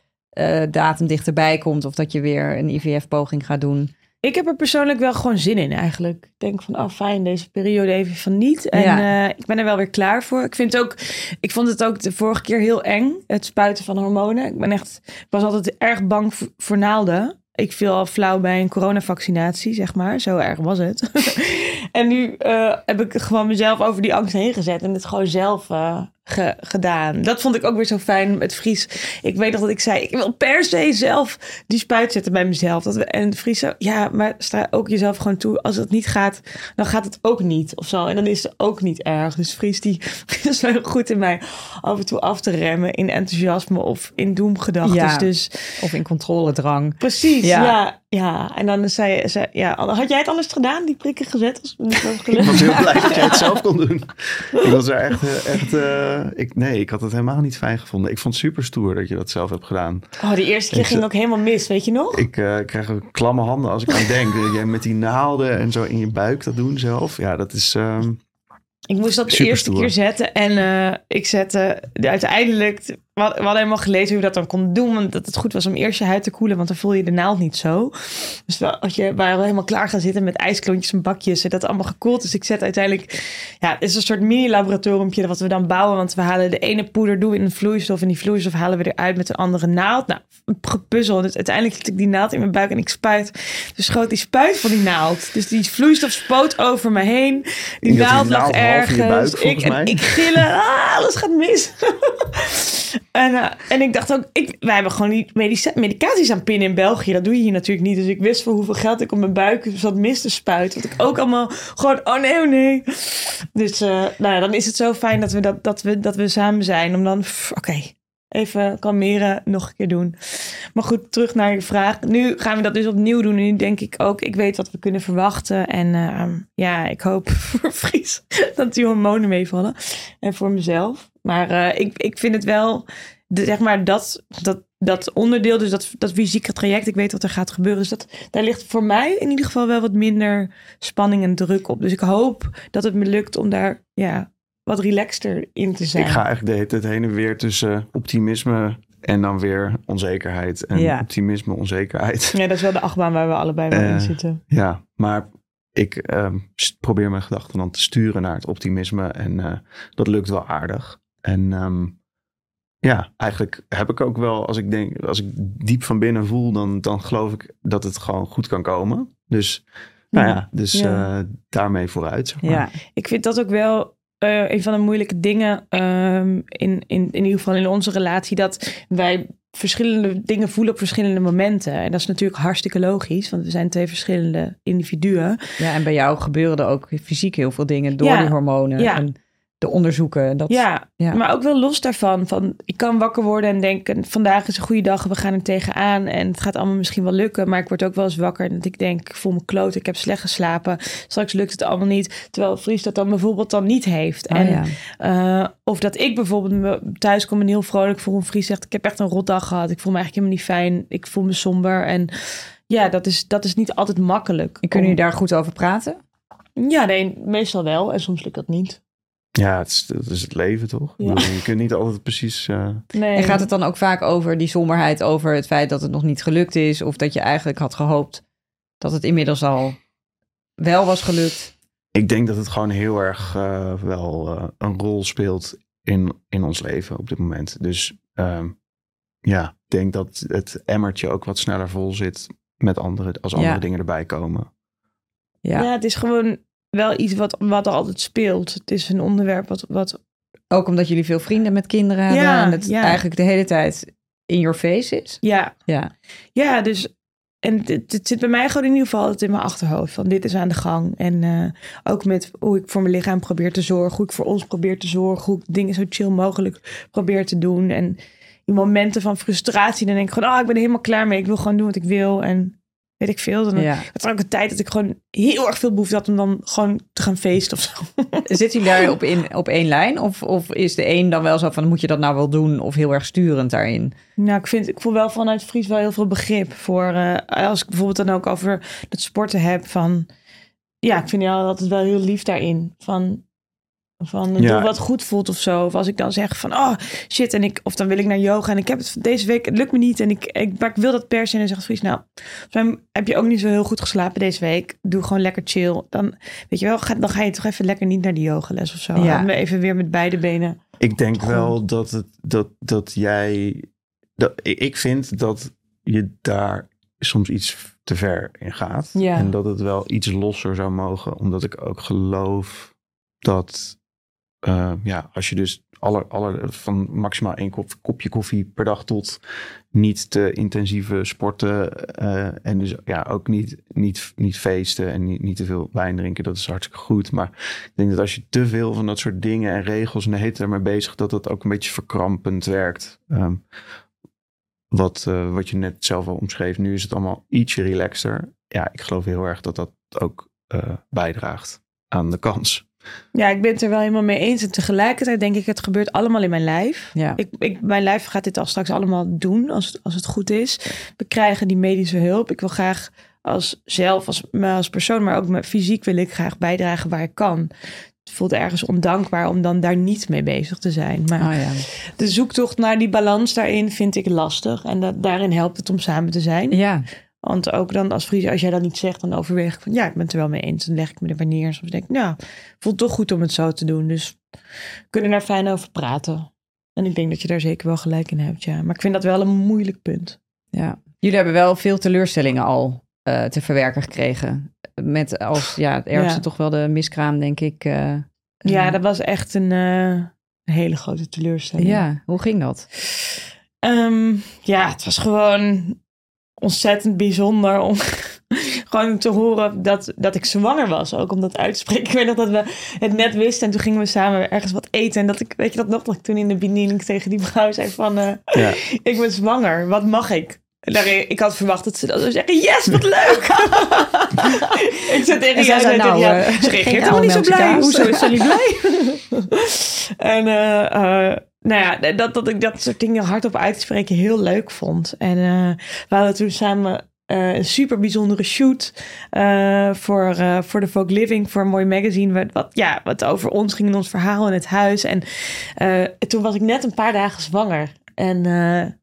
datum dichterbij komt? Of dat je weer een IVF-poging gaat doen? Ik heb er persoonlijk wel gewoon zin in eigenlijk. Ik denk van, oh fijn, deze periode even van niet. En ja. uh, ik ben er wel weer klaar voor. Ik vind ook, ik vond het ook de vorige keer heel eng, het spuiten van hormonen. Ik ben echt, ik was altijd erg bang voor, voor naalden. Ik viel al flauw bij een coronavaccinatie, zeg maar. Zo erg was het. <laughs> en nu uh, heb ik gewoon mezelf over die angst heen gezet en het gewoon zelf uh, ge, gedaan. Dat vond ik ook weer zo fijn met Fries. Ik weet nog dat ik zei, ik wil per se zelf die spuit zetten bij mezelf. Dat we, en Fries zo, ja, maar sta ook jezelf gewoon toe. Als het niet gaat, dan gaat het ook niet of zo. En dan is het ook niet erg. Dus Fries <laughs> die is wel goed in mij af en toe af te remmen in enthousiasme of in doemgedachten. Ja, dus, of in controledrang. Precies, ja. ja. ja. en dan zei ze, ja, had jij het alles gedaan, die prikken gezet? Als het niet was gelukt? Ik was heel blij dat jij het <laughs> zelf kon doen. Ik was er echt, echt uh, ik, nee, ik had het helemaal niet fijn gevonden. Ik vond het super stoer dat je dat zelf hebt gedaan. Oh, die eerste keer ik, ging ook helemaal mis, weet je nog? Ik uh, krijg klamme handen als ik aan denk. <laughs> jij met die naalden en zo in je buik dat doen zelf. Ja, dat is... Um, ik moest dat de eerste keer zetten en uh, ik zette uiteindelijk we hadden helemaal gelezen hoe je dat dan kon doen. Want dat het goed was om eerst je huid te koelen. Want dan voel je de naald niet zo. Dus als je waren helemaal klaar gaan zitten met ijsklontjes en bakjes. En dat allemaal gekoeld. Dus ik zet uiteindelijk... Ja, het is een soort mini-laboratoriumpje wat we dan bouwen. Want we halen de ene poeder doen in een vloeistof. En die vloeistof halen we eruit met een andere naald. Nou, gepuzzel. Dus uiteindelijk zit ik die naald in mijn buik en ik spuit. Dus schoot die spuit van die naald. Dus die vloeistof spoot over me heen. Die naald lag ergens. Buik, ik, en ik gillen. Ah, alles gaat mis. <laughs> En, uh, en ik dacht ook, ik, wij hebben gewoon niet medicaties aan pinnen in België. Dat doe je hier natuurlijk niet. Dus ik wist voor hoeveel geld ik op mijn buik zat mis te spuiten. Dat ik ook allemaal gewoon, oh nee, oh nee. Dus uh, nou ja, dan is het zo fijn dat we, dat, dat we, dat we samen zijn. Om dan, oké, even kalmeren, nog een keer doen. Maar goed, terug naar je vraag. Nu gaan we dat dus opnieuw doen. En nu denk ik ook, ik weet wat we kunnen verwachten. En uh, ja, ik hoop <laughs> voor Fries dat die hormonen meevallen. En voor mezelf. Maar uh, ik, ik vind het wel, zeg maar, dat, dat, dat onderdeel, dus dat, dat fysieke traject, ik weet wat er gaat gebeuren. Dus dat, daar ligt voor mij in ieder geval wel wat minder spanning en druk op. Dus ik hoop dat het me lukt om daar ja, wat relaxter in te zijn. Ik ga eigenlijk de hele heen en weer tussen optimisme en dan weer onzekerheid. En ja. optimisme, onzekerheid. Ja, dat is wel de achtbaan waar we allebei wel uh, in zitten. Ja, maar ik uh, probeer mijn gedachten dan te sturen naar het optimisme. En uh, dat lukt wel aardig. En um, ja, eigenlijk heb ik ook wel, als ik denk, als ik diep van binnen voel, dan, dan geloof ik dat het gewoon goed kan komen. Dus, nou ja, dus ja. Uh, daarmee vooruit. Zeg maar. Ja, ik vind dat ook wel uh, een van de moeilijke dingen um, in, in, in ieder geval in onze relatie, dat wij verschillende dingen voelen op verschillende momenten. En dat is natuurlijk hartstikke logisch, want we zijn twee verschillende individuen. Ja, en bij jou gebeuren er ook fysiek heel veel dingen door ja, die hormonen. Ja. En de onderzoeken. Dat, ja, ja, maar ook wel los daarvan. Van, ik kan wakker worden en denken, vandaag is een goede dag, we gaan er tegenaan. En het gaat allemaal misschien wel lukken. Maar ik word ook wel eens wakker en dat ik denk, ik voel me kloot, ik heb slecht geslapen. Straks lukt het allemaal niet. Terwijl Fries dat dan bijvoorbeeld dan niet heeft. Oh, en, ja. uh, of dat ik bijvoorbeeld thuis kom en heel vrolijk voel. En Fries zegt, ik heb echt een rotdag gehad. Ik voel me eigenlijk helemaal niet fijn. Ik voel me somber. En ja, dat is, dat is niet altijd makkelijk. En kunnen jullie daar goed over praten? Ja, nee, meestal wel. En soms lukt dat niet. Ja, het is, dat is het leven toch? Ja. Je kunt niet altijd precies. Uh... Nee. En gaat het dan ook vaak over die somberheid, over het feit dat het nog niet gelukt is, of dat je eigenlijk had gehoopt dat het inmiddels al wel was gelukt? Ik denk dat het gewoon heel erg uh, wel uh, een rol speelt in, in ons leven op dit moment. Dus ja, ik denk dat het emmertje ook wat sneller vol zit met andere, als andere Ja. dingen erbij komen. Ja. Ja, het is gewoon wel iets wat, wat er altijd speelt. Het is een onderwerp wat, wat Ook omdat jullie veel vrienden met kinderen hebben. Ja, en het ja. eigenlijk de hele tijd in your face is. Ja, Ja. ja dus... En het, het zit bij mij gewoon in ieder geval altijd in mijn achterhoofd. Van dit is aan de gang. En eh, ook met hoe ik voor mijn lichaam probeer te zorgen. Hoe ik voor ons probeer te zorgen. Hoe ik dingen zo chill mogelijk probeer te doen. En in momenten van frustratie. Dan denk ik gewoon, oh, ik ben er helemaal klaar mee. Ik wil gewoon doen wat ik wil. En weet ik veel. Dan ja. Het was ook een tijd dat ik gewoon heel erg veel behoefte had om dan gewoon te gaan feesten of zo. <laughs> Zitten jullie daar op, in, op één lijn? Of, of is de een dan wel zo van, moet je dat nou wel doen? Of heel erg sturend daarin? Nou, ik, vind, ik voel wel vanuit Fries wel heel veel begrip voor... eh, als ik bijvoorbeeld dan ook over het sporten heb van... Ja, ik vind jou altijd wel heel lief daarin. Van, van Ja. doe wat goed voelt of zo. Of als ik dan zeg van, oh shit, en ik, of dan wil ik naar yoga en ik heb het deze week, het lukt me niet en ik, ik, maar ik wil dat per se. En dan zegt Fries, nou, heb je ook niet zo heel goed geslapen deze week. Doe gewoon lekker chill. Dan, weet je wel, ga, dan ga je toch even lekker niet naar die yogales of zo. Ja. Even weer met beide benen. Ik denk wel dat, het, dat, dat jij. Dat, ik ik vind dat je daar soms iets te ver in gaat. Ja. En dat het wel iets losser zou mogen. Omdat ik ook geloof dat. Eh, ja, als je dus van maximaal één kop, kopje koffie per dag tot niet te intensieve sporten. eh, en dus ja, ook niet, niet, niet feesten en niet, niet te veel wijn drinken. Dat is hartstikke goed. Maar ik denk dat als je te veel van dat soort dingen en regels en tijd ermee bezig, dat dat ook een beetje verkrampend werkt. Ehm, wat, eh, wat je net zelf al omschreef. Nu is het allemaal ietsje relaxter. Ja, ik geloof heel erg dat dat ook eh, bijdraagt aan de kans. Ja, ik ben het er wel helemaal mee eens. En tegelijkertijd denk ik, het gebeurt allemaal in mijn lijf. Ja. Ik, ik, mijn lijf gaat dit al straks allemaal doen als, het- als het goed is. We krijgen die medische hulp. Ik wil graag als zelf, als, als persoon, maar ook met fysiek wil ik graag bijdragen waar ik kan. Het voelt ergens ondankbaar om dan daar niet mee bezig te zijn. Maar Oh ja. de zoektocht naar die balans daarin vind ik lastig. En dat, daarin helpt het om samen te zijn. Ja, Want ook dan als Fries, als jij dat niet zegt, dan overweeg ik van ja, ik ben het er wel mee eens. Dan leg ik me er weer neer. Soms denk ik, nou, voelt toch goed om het zo te doen. Dus we kunnen daar fijn over praten. En ik denk dat je daar zeker wel gelijk in hebt, ja. Maar ik vind dat wel een moeilijk punt. ja. Jullie hebben wel veel teleurstellingen al eh, te verwerken gekregen. Met als ja, het ergste Ja. toch wel de miskraam, denk ik. eh, Ja, eh, dat was echt een, een hele grote teleurstelling. ja, hoe ging dat? Ehm, ja, het was gewoon ontzettend bijzonder om <laughs> gewoon te horen dat, dat ik zwanger was. Ook om dat uit te spreken. <laughs> Ik weet nog dat we het net wisten en toen gingen we samen ergens wat eten. En dat ik, weet je dat nog, dat ik toen in de bediening tegen die vrouw zei van, eh, Ja. <laughs> ik ben zwanger, wat mag ik? En daar- Ik had verwacht dat ze dat zou zeggen. Yes, wat leuk! ik zat tegen jou zei, en nou, eh, ze geen reageert helemaal niet zo oude blij. Hoezo is ze niet blij? en eh, eh, nou ja, dat, dat ik dat soort dingen hardop uit te spreken heel leuk vond. En eh, we hadden toen samen eh, een super bijzondere shoot eh, voor, eh, voor de Folk Living, voor een mooi magazine. Wat, wat, ja, wat over ons ging in ons verhaal in het huis. En toen was ik net een paar dagen zwanger. En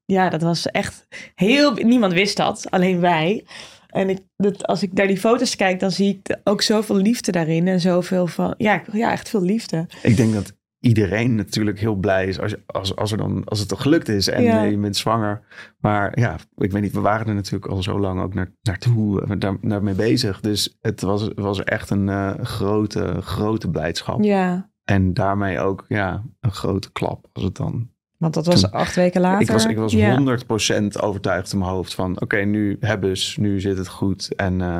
ja, dat was echt heel... Niemand wist dat, alleen wij. En ik, dat, als ik naar die foto's kijk, dan zie ik ook zoveel liefde daarin. En zoveel van... Ja, ja echt veel liefde. Ik denk dat iedereen natuurlijk heel blij is als, je- als, als, er dan, als het dan gelukt is en Ja. eh, je bent zwanger. Maar ja, ik weet niet, we waren er natuurlijk al zo lang ook naar, naartoe, eh, daar, daarmee bezig. Dus het was, was echt een eh, grote, grote blijdschap. Ja. En daarmee ook ja, een grote klap als het dan Want dat was Toen- acht weken later. Ik was, ik was Ja. 100% overtuigd in mijn hoofd van... oké, nu hebben ze, nu zit het goed en eh,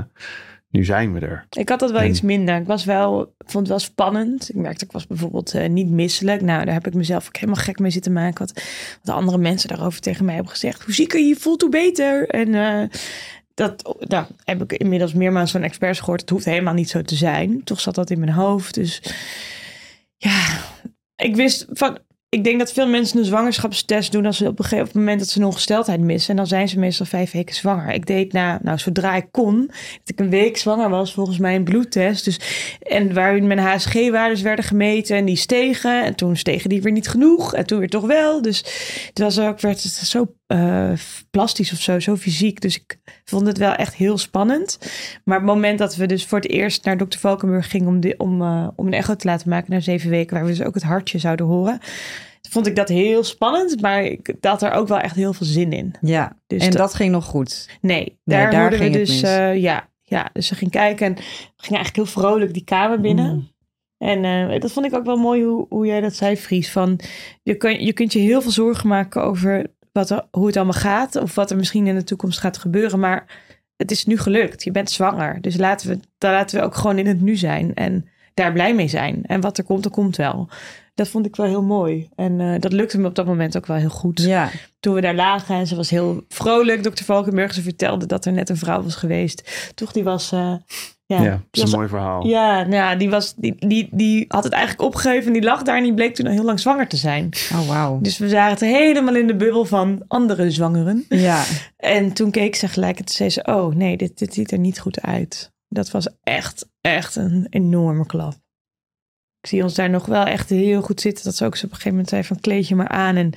nu zijn we er. Ik had dat wel En- iets minder. Ik was wel, vond het wel spannend. Ik merkte, ik was bijvoorbeeld eh, niet misselijk. Nou, daar heb ik mezelf ook helemaal gek mee zitten maken. Wat, wat andere mensen daarover tegen mij hebben gezegd. Hoe zieker je je voelt, hoe beter. En eh, dat nou, heb ik inmiddels meermaals van experts gehoord. Het hoeft helemaal niet zo te zijn. Toch zat dat in mijn hoofd. Dus ja, ik wist van... Ik denk dat veel mensen een zwangerschapstest doen als ze op een gegeven moment dat ze een ongesteldheid missen. En dan zijn ze meestal vijf weken zwanger. Ik deed na, nou, zodra ik kon, dat ik een week zwanger was, volgens mij een bloedtest. Dus, en waarin mijn HSG-waardes werden gemeten en die stegen. En toen stegen die weer niet genoeg en toen weer toch wel. Dus het was ook, werd het zo eh, plastisch of zo, zo fysiek. Dus ik vond het wel echt heel spannend. Maar het moment dat we dus voor het eerst naar dokter Valkenburg gingen om, de, om, eh, om een echo te laten maken na zeven weken, waar we dus ook het hartje zouden horen, vond ik dat heel spannend. Maar ik had er ook wel echt heel veel zin in. Ja, Dus en dat- dat ging nog goed. Nee, daar, daar we ging het dus, eh, ja, ja, dus ze ging kijken en we gingen eigenlijk heel vrolijk die kamer binnen. Mm. En eh, dat vond ik ook wel mooi hoe, hoe jij dat zei, Fries. Van, je, kun, je kunt je heel veel zorgen maken over wat er, hoe het allemaal gaat. Of wat er misschien in de toekomst gaat gebeuren. Maar het is nu gelukt. Je bent zwanger. Dus laten we, dan laten we ook gewoon in het nu zijn. En daar blij mee zijn. En wat er komt, dat komt wel. Dat vond ik wel heel mooi. En eh, dat lukte me op dat moment ook wel heel goed. Ja, Toen we daar lagen en ze was heel vrolijk. Dokter Valkenburg, ze vertelde dat er net een vrouw was geweest. Toch, die was... eh, ja, Ja, dat was een mooi verhaal. ja, nou ja, die, was, die, die, die had het eigenlijk opgegeven. en Die lag daar en die bleek toen al heel lang zwanger te zijn. oh wauw. Dus we zaten helemaal in de bubbel van andere zwangeren. Ja, En toen keek ze gelijk en zei ze... oh nee, dit, dit ziet er niet goed uit. Dat was echt, echt een enorme klap. Ik zie ons daar nog wel echt heel goed zitten. Dat ze ook zo op een gegeven moment zei van kleed je maar aan. En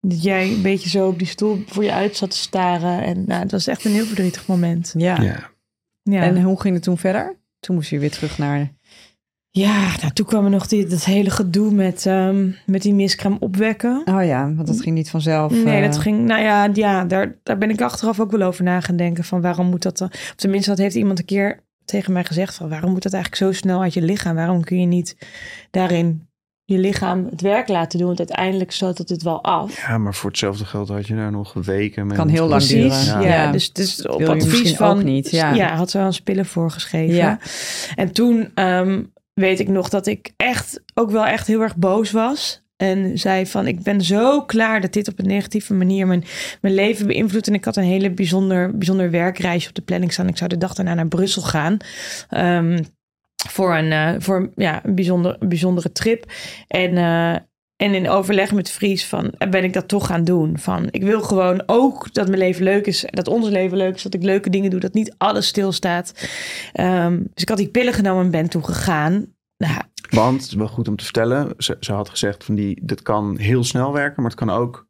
dat jij een beetje zo op die stoel voor je uit zat te staren. En nou, het was echt een heel verdrietig moment. ja. Ja. Ja. En hoe ging het toen verder? Toen moest je weer terug naar... Ja, nou, toen kwam er nog die, dat hele gedoe met, ehm, met die miskraam opwekken. Oh ja, want dat ging niet vanzelf. Nee, eh, dat ging, nou ja, ja daar, daar ben ik achteraf ook wel over na gaan denken. Van waarom moet dat dan? Of tenminste, dat heeft iemand een keer tegen mij gezegd. Van waarom moet dat eigenlijk zo snel uit je lichaam? Waarom kun je niet daarin je lichaam het werk laten doen? Want uiteindelijk stoot het het wel af. ja, maar voor hetzelfde geld had je daar nog weken mee. Kan heel lang duren. ja. Ja. Dus, dus op Wil je advies misschien van... ook niet, ja. had ze wel eens pillen voorgeschreven. Ja. En toen ehm, weet ik nog dat ik echt ook wel echt heel erg boos was. En zei van, ik ben zo klaar dat dit op een negatieve manier mijn, mijn leven beïnvloedt. En ik had een hele bijzonder, bijzonder werkreisje op de planning staan. Ik zou de dag daarna naar Brussel gaan. Ehm, voor een, eh, voor, ja, een, bijzonder, bijzondere trip. En, eh, en in overleg met Fries van, eh, ben ik dat toch gaan doen. Van, ik wil gewoon ook dat mijn leven leuk is. Dat ons leven leuk is. Dat ik leuke dingen doe. Dat niet alles stilstaat. Ehm, dus ik had die pillen genomen en ben toen gegaan. Nou, Want, het is wel goed om te vertellen, ze, ze had gezegd van die, dit kan heel snel werken, maar het kan ook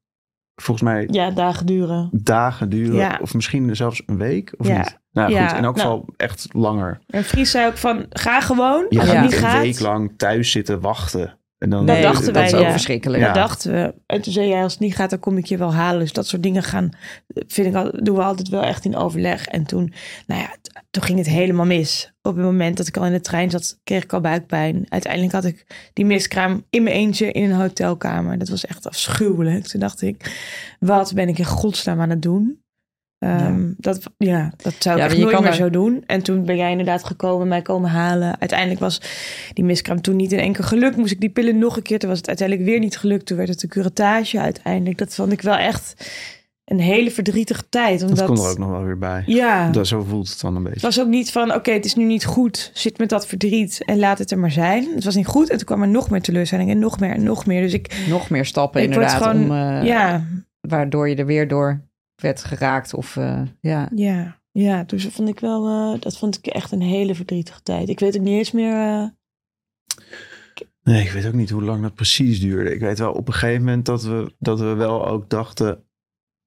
volgens mij ja, dagen duren. dagen duren. Ja. Of misschien zelfs een week, of Ja. niet? Nou Ja, goed, in elk nou. geval echt langer. En Fries zei ook van, ga gewoon. Je gaat niet een gaat, week lang thuis zitten wachten. En dan, Dat dachten dat wij, is ook ja. verschrikkelijk. Ja. Dat dachten we. En toen zei jij, als het niet gaat, dan kom ik je wel halen. Dus dat soort dingen gaan, vind ik, al, doen we altijd wel echt in overleg. En toen, nou ja, toen ging het helemaal mis. Op het moment dat ik al in de trein zat, kreeg ik al buikpijn. Uiteindelijk had ik die miskraam in mijn eentje in een hotelkamer. Dat was echt afschuwelijk. Toen dacht ik, wat ben ik in godsnaam aan het doen? Ehm, Dat, ja, dat zou ik Ja, echt je nooit kan meer er- zo doen. En toen ben jij inderdaad gekomen, mij komen halen. Uiteindelijk was die miskraam toen niet in één keer gelukt. Moest ik die pillen nog een keer. Toen was het uiteindelijk weer niet gelukt. Toen werd het een curatage uiteindelijk. Dat vond ik wel echt een hele verdrietige tijd. Omdat, dat komt er ook nog wel weer bij. Ja, Dat, zo voelt het dan een het beetje. was ook niet van, oké, het is nu niet goed. Zit met dat verdriet en laat het er maar zijn. Het was niet goed. En toen kwam er nog meer teleurstelling en nog meer en nog meer. Dus ik, Nog meer stappen inderdaad, gewoon, om, eh, ja, waardoor je er weer door werd geraakt. Of, eh, ja. ja, ja. Dus dat vond ik wel, eh, dat vond ik echt een hele verdrietige tijd. Ik weet ook niet eens meer... eh, Nee, ik weet ook niet hoe lang dat precies duurde. Ik weet wel op een gegeven moment dat we, dat we wel ook dachten...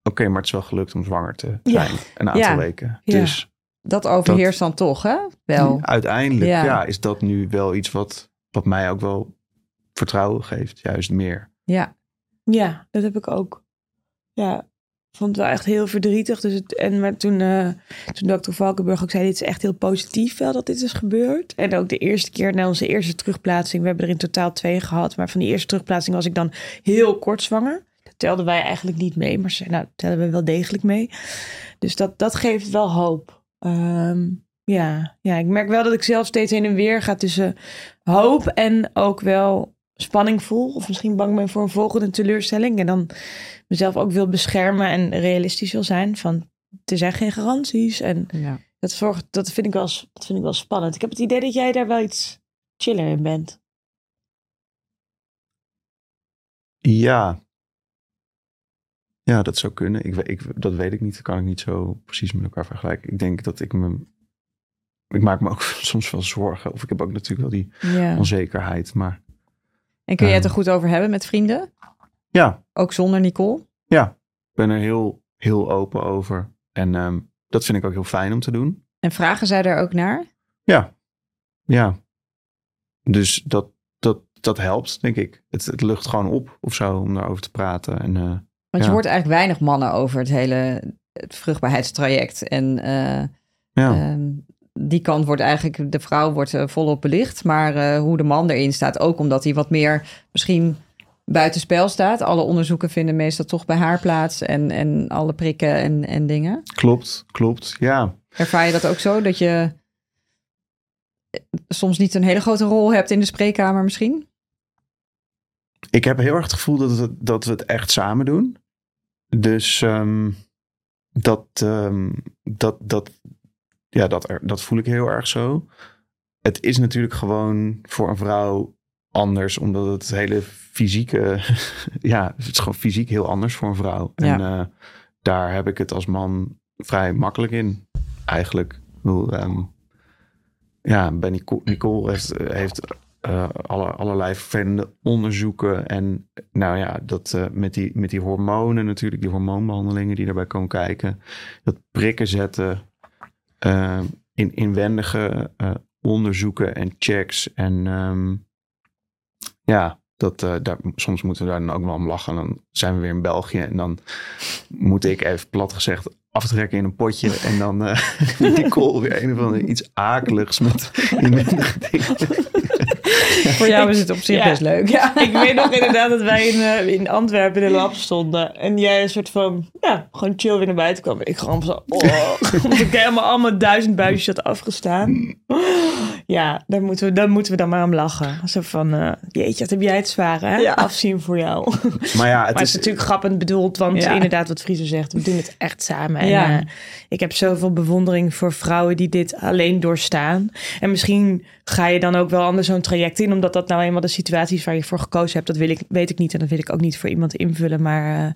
Oké, maar het is wel gelukt om zwanger te Ja. zijn. Een aantal Ja. weken. Ja. Dus Dat overheerst dan toch, hè? Wel. uiteindelijk Ja. ja. is dat nu wel iets wat, wat mij ook wel vertrouwen geeft. Juist meer. Ja. Ja, dat heb ik ook. Ja, ik vond het wel echt heel verdrietig. Dus het, en maar toen, eh toen dokter Valkenburg ook zei, dit is echt heel positief wel dat dit is gebeurd. En ook de eerste keer na onze eerste terugplaatsing, we hebben er in totaal twee gehad. Maar van die eerste terugplaatsing was ik dan heel kort zwanger. Dat telden wij eigenlijk niet mee, maar ze nou, tellen we wel degelijk mee. Dus dat, dat geeft wel hoop. Ehm, ja. ja, ik merk wel dat ik zelf steeds heen en weer ga tussen hoop en ook wel spanning voel. Of misschien bang ben voor een volgende teleurstelling. En dan mezelf ook wil beschermen en realistisch wil zijn. Van, er zijn geen garanties. En ja. dat, zorgt, dat, vind ik wel, dat vind ik wel spannend. Ik heb het idee dat jij daar wel iets chiller in bent. Ja. Ja, dat zou kunnen. Ik, ik, dat weet ik niet. Dat kan ik niet zo precies met elkaar vergelijken. Ik denk dat ik me... Ik maak me ook <laughs> soms wel zorgen. Of ik heb ook natuurlijk wel die Ja. onzekerheid. Maar En kun je het er goed over hebben met vrienden? ja, Ook zonder Nicole? ja. Ik ben er heel, heel open over. En ehm, dat vind ik ook heel fijn om te doen. En vragen zij daar ook naar? Ja. Ja. Dus dat, dat, dat helpt, denk ik. Het, het lucht gewoon op of zo om daarover te praten. En, eh, Want Ja. je hoort eigenlijk weinig mannen over het hele het vruchtbaarheidstraject. En eh, ja. ehm, die kant wordt eigenlijk, de vrouw wordt eh, volop belicht. Maar eh, hoe de man erin staat, ook omdat hij wat meer misschien buitenspel staat. Alle onderzoeken vinden meestal toch bij haar plaats en, en alle prikken en, en dingen. Klopt, klopt. Ja, Ervaar je dat ook zo, dat je soms niet een hele grote rol hebt in de spreekkamer misschien? ik heb heel erg het gevoel dat we, dat we het echt samen doen. Dus ehm, dat, ehm, dat, dat, ja, dat, er- dat voel ik heel erg zo. Het is natuurlijk gewoon voor een vrouw anders, omdat het hele fysieke, <laughs> ja, het is gewoon fysiek heel anders voor een vrouw. En eh, daar heb ik het als man vrij makkelijk in, eigenlijk. Ik bedoel, ehm, ja, bij Nicole, Nicole heeft, heeft eh, alle, allerlei vervelende onderzoeken. En nou ja, dat eh, met, die, met die hormonen natuurlijk, die hormoonbehandelingen die daarbij komen kijken. Dat prikken zetten, eh, in inwendige onderzoeken en checks. En ehm, ja, dat, daar, soms moeten we daar dan ook wel om lachen. Dan zijn we weer in België en dan moet ik even plat gezegd aftrekken in een potje. En dan eh <laughs> Nicole weer een of andere iets akeligs met inwendige dingen. <laughs> Voor jou is het op zich Ja. best leuk. Ja. Ik weet nog inderdaad dat wij in, eh, in Antwerpen in de lab <laughs> stonden. En jij een soort van, ja, gewoon chill weer naar buiten kwam. Ik gewoon zo, oh, <laughs> omdat ik helemaal allemaal duizend buisjes had afgestaan. <gasps> Ja, daar moeten we, daar moeten we dan maar om lachen. Zo van, eh, jeetje, wat heb jij het zwaar, hè? Ja. Afzien voor jou. Maar ja, het maar het is is, natuurlijk grappend bedoeld, want Ja. inderdaad wat Friese zegt, we doen het echt samen. En Ja. eh, ik heb zoveel bewondering voor vrouwen die dit alleen doorstaan. En misschien ga je dan ook wel anders zo'n traject in, omdat dat nou eenmaal de situatie is waar je voor gekozen hebt. Dat wil ik, weet ik niet en dat wil ik ook niet voor iemand invullen. Maar eh,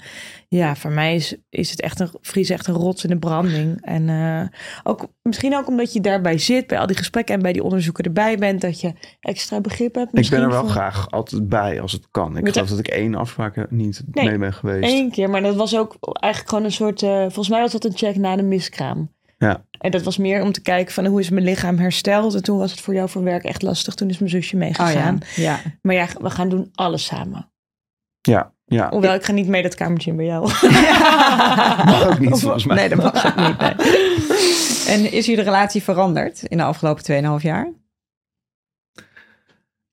ja, voor mij is, is het echt een Fries echt een rots in de branding. En eh, ook misschien ook omdat je daarbij zit, bij al die gesprekken en bij die onderzoeken erbij bent, dat je extra begrip hebt. ik ben er wel voor- graag altijd bij als het kan. Ik Met geloof dat ik één afspraak niet Nee, mee ben geweest. Eén keer, maar dat was ook eigenlijk gewoon een soort. eh, volgens mij was dat een check na de miskraam. Ja. En dat was meer om te kijken van hoe is mijn lichaam hersteld. En toen was het voor jou voor werk echt lastig. Toen is mijn zusje Oh meegegaan. ja. ja. Maar ja, we gaan doen alles samen. Ja, ja. Hoewel, ik ga niet mee dat kamertje in bij jou. <laughs> Mag ook niet volgens mij. Nee, dat mag ook niet. Nee. En is jullie relatie veranderd in de afgelopen 2,5 jaar?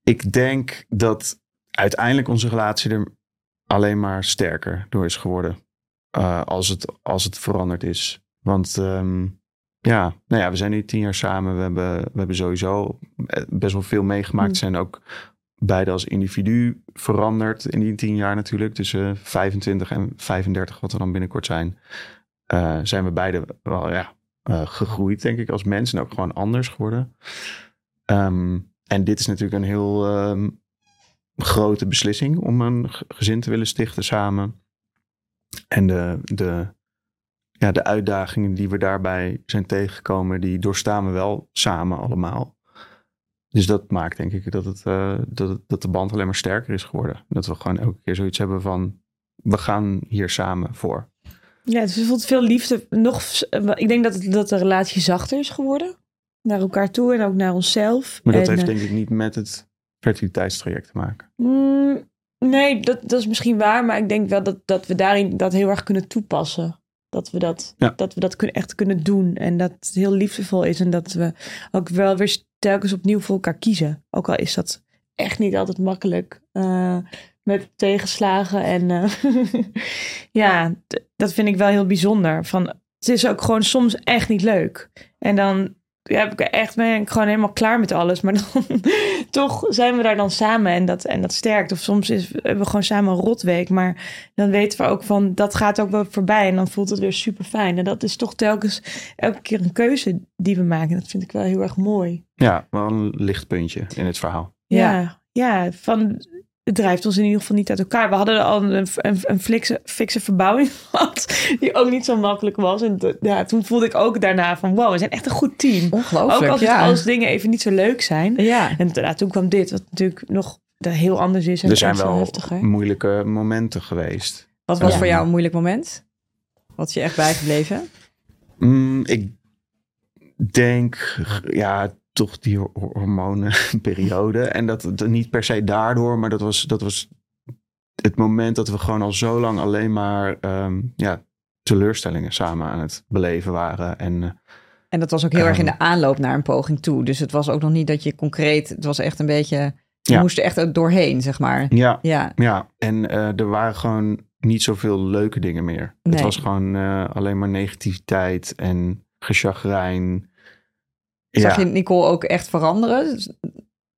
Ik denk dat uiteindelijk onze relatie er alleen maar sterker door is geworden. eh, als, het, als het veranderd is. Want ehm, ja, nou ja, we zijn nu tien jaar samen. We hebben, we hebben sowieso eh, best wel veel meegemaakt. Mm. Zijn ook beide als individu veranderd in die tien jaar natuurlijk. Tussen 25 en 35, wat we dan binnenkort zijn. eh, zijn we beide wel ja, eh, gegroeid, denk ik, als mens. En ook gewoon anders geworden. Ehm, en dit is natuurlijk een heel ehm, grote beslissing om een ge- gezin te willen stichten samen. En de, de, ja, de uitdagingen die we daarbij zijn tegengekomen, die doorstaan we wel samen allemaal. Dus dat maakt denk ik dat, het, eh, dat, het- dat de band alleen maar sterker is geworden. Dat we gewoon elke keer zoiets hebben van, we gaan hier samen voor. ja, dus er voelt veel liefde. Nog, ik denk dat, het, dat de relatie zachter is geworden. Naar elkaar toe en ook naar onszelf. Maar dat En, heeft eh, denk ik niet met het fertiliteitstraject te maken. Mm, nee, dat, dat is misschien waar. Maar ik denk wel dat, dat we daarin dat heel erg kunnen toepassen. Dat we dat, Ja. dat, we dat echt kunnen doen. En dat het heel liefdevol is. En dat we ook wel weer telkens opnieuw voor elkaar kiezen. Ook al is dat echt niet altijd makkelijk. eh, met tegenslagen. En eh, <laughs> ja, dat vind ik wel heel bijzonder. Van, het is ook gewoon soms echt niet leuk. En dan heb ik echt, ben ik gewoon helemaal klaar met alles. Maar dan <laughs> toch zijn we daar dan samen en dat, en dat sterkt. Of soms is, hebben we gewoon samen een rotweek. Maar dan weten we ook van, dat gaat ook wel voorbij. En dan voelt het weer super fijn. En dat is toch telkens elke keer een keuze die we maken. Dat vind ik wel heel erg mooi. Ja, wel een lichtpuntje in het verhaal. Ja, ja, van het drijft ons in ieder geval niet uit elkaar. We hadden al een, een, een fikse, fikse verbouwing <laughs> gehad, die ook niet zo makkelijk was. En ja, toen voelde ik ook daarna van, wow, we zijn echt een goed team. Ongelooflijk, ook als, het- ja. als dingen even niet zo leuk zijn. Ja. En ja, toen kwam dit, wat natuurlijk nog heel anders is en er zijn wel heftiger. moeilijke momenten geweest. Wat was Ja. voor jou een moeilijk moment? Wat is je echt bijgebleven? Mm, ik denk, ja, toch die ho- hormonenperiode. En dat, dat niet per se daardoor, maar dat was, dat was het moment dat we gewoon al zo lang alleen maar ehm, ja, teleurstellingen samen aan het beleven waren. En eh, En dat was ook heel erg in Ehm. de aanloop naar een poging toe. Dus het was ook nog niet dat je concreet... Het was echt een beetje... Je Ja. moest er echt doorheen, zeg maar. Ja, Ja, ja. en eh, er waren gewoon niet zoveel leuke dingen meer. Het was gewoon eh, alleen maar negativiteit en gechagrijn. Zag je Nicole ook echt veranderen?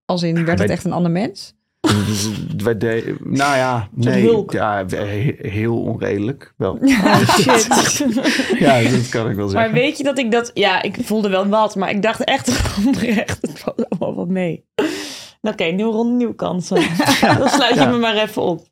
Als in, werd het echt een ander mens? Dus <laughs> wij nou ja, nee, ja, he- heel onredelijk wel. <laughs> Oh shit. <laughs> Ja, dat kan ik wel maar zeggen. weet je dat ik dat... Ja, ik voelde wel wat, maar ik dacht echt oprecht, het valt allemaal wat mee. Oké, nieuwe ronde, nieuwe kansen. Dan sluit je Ja. me maar even op.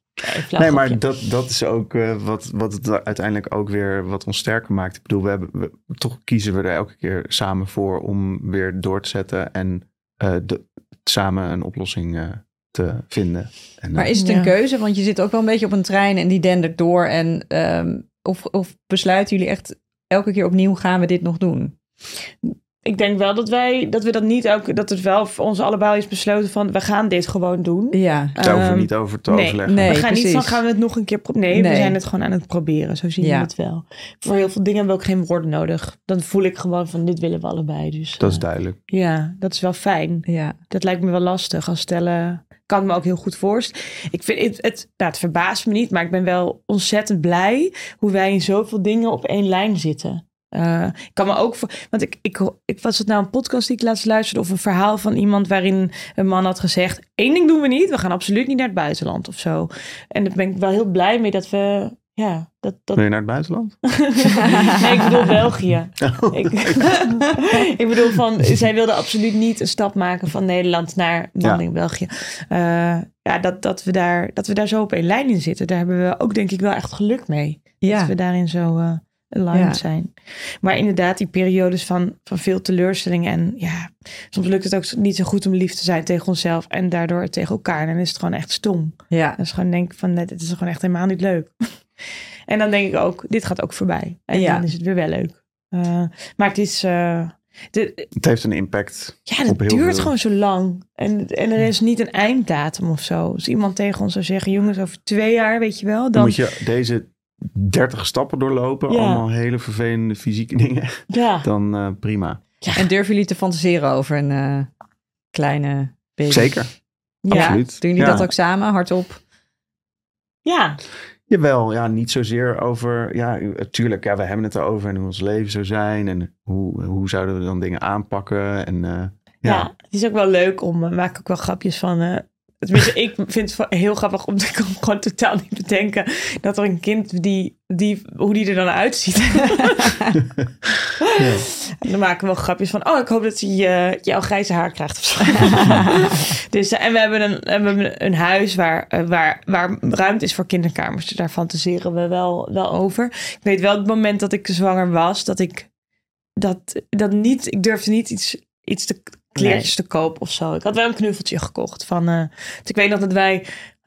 Nee, maar dat, dat is ook eh, wat, wat het uiteindelijk ook weer wat ons sterker maakt. Ik bedoel, we hebben, we, toch kiezen we er elke keer samen voor om weer door te zetten en eh, de, samen een oplossing eh, te vinden. En, Maar is het een Ja. keuze? Want je zit ook wel een beetje op een trein en die dendert door. En, ehm, of, of besluiten jullie echt elke keer opnieuw gaan we dit nog doen? Ik denk wel dat wij, dat we dat niet ook, dat het wel voor ons allebei is besloten van, we gaan dit gewoon doen. Ja, daar hoeven Ehm, niet over te nee, overleggen. nee. we gaan niet van, gaan we het nog een keer proberen. Nee, we zijn het gewoon aan het proberen. Zo zien Ja. we het wel. Voor heel veel dingen hebben we ook geen woorden nodig. Dan voel ik gewoon van, dit willen we allebei. Dus Dat is eh, duidelijk. ja, dat is wel fijn. ja. Dat lijkt me wel lastig. Als stellen kan ik me ook heel goed voorstellen. Ik vind het, het, nou, het verbaast me niet, maar ik ben wel ontzettend blij hoe wij in zoveel dingen op één lijn zitten. Eh, ik kan me ook voor, want ik, ik, ik was het nou een podcast die ik laatst luisterde of een verhaal van iemand waarin een man had gezegd: één ding doen we niet, we gaan absoluut niet naar het buitenland of zo. En daar ben ik wel heel blij mee dat we, ja, dat, dat Wil je naar het buitenland? <laughs> nee, ik bedoel België. Oh, Ik, <laughs> ik bedoel van, zij wilde absoluut niet een stap maken van Nederland naar man Ja. in België. Eh, ja, dat, dat, we daar, dat we daar zo op één lijn in zitten. Daar hebben we ook denk ik wel echt geluk mee. Dat ja. we daarin zo eh aligned Ja. zijn. Maar inderdaad, die periodes van, van veel teleurstellingen. En ja, soms lukt het ook niet zo goed om lief te zijn tegen onszelf. En daardoor tegen elkaar. En dan is het gewoon echt stom. ja. Dat is gewoon denk ik van, net, het is gewoon echt helemaal niet leuk. <laughs> en dan denk ik ook, dit gaat ook voorbij. En Ja. dan is het weer wel leuk. Eh, maar het is, eh, de, Het heeft een impact. ja, het duurt veel. gewoon zo lang. En, en er is niet een einddatum of zo. Als iemand tegen ons zou zeggen, jongens, over twee jaar, weet je wel. Dan Dan, moet je deze 30 stappen doorlopen. Ja. Allemaal hele vervelende fysieke dingen. ja, <laughs> Dan eh, prima. En durven jullie te fantaseren over een eh, kleine baby? Zeker. ja, Absoluut. Doen jullie dat ook samen, hardop? ja, Jawel, ja, niet zozeer over. Ja, tuurlijk, ja, we hebben het erover en hoe ons leven zou zijn. En hoe, hoe zouden we dan dingen aanpakken. En eh, ja. ja. het is ook wel leuk om, we maken ook wel grapjes van... tenminste, ik vind het heel grappig om te <laughs> ik kan gewoon totaal niet bedenken dat er een kind die, die hoe die er dan uitziet. <laughs> Ja. Dan maken we wel grapjes van, oh, ik hoop dat hij eh, jouw grijze haar krijgt of zo. <laughs> dus, eh, en we hebben een, hebben een huis waar, eh, waar, waar ruimte is voor kinderkamers. Dus daar fantaseren we wel, wel over. Ik weet wel het moment dat ik zwanger was, dat ik dat, dat niet, ik durfde niet iets, iets te kleertjes te kopen of zo. Ik had wel een knuffeltje gekocht van, dus ik weet nog dat wij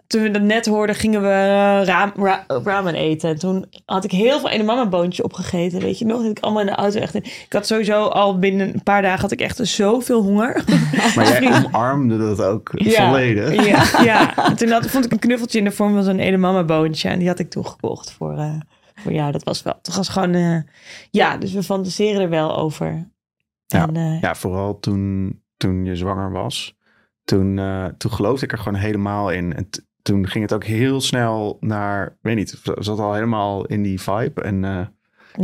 toen we dat net hoorden, gingen we eh, raam, ra- ramen eten. En toen had ik heel veel ene boontje opgegeten. Weet je nog? Dat ik allemaal in de auto echt... Ik had sowieso al binnen een paar dagen had ik echt zoveel honger. <laughs> Maar jij omarmde dat ook volledig. Ja, ja. En toen had, vond ik een knuffeltje in de vorm van zo'n ene boontje. En die had ik toen gekocht voor, eh, voor jou. Dat was wel... Het was gewoon... ja, dus we fantaseren er wel over. Ja. En, eh, Ja, vooral toen, toen je zwanger was. Toen, eh, toen geloofde ik er gewoon helemaal in. En toen ging het ook heel snel naar, weet niet, zat al helemaal in die vibe. En, eh, ja,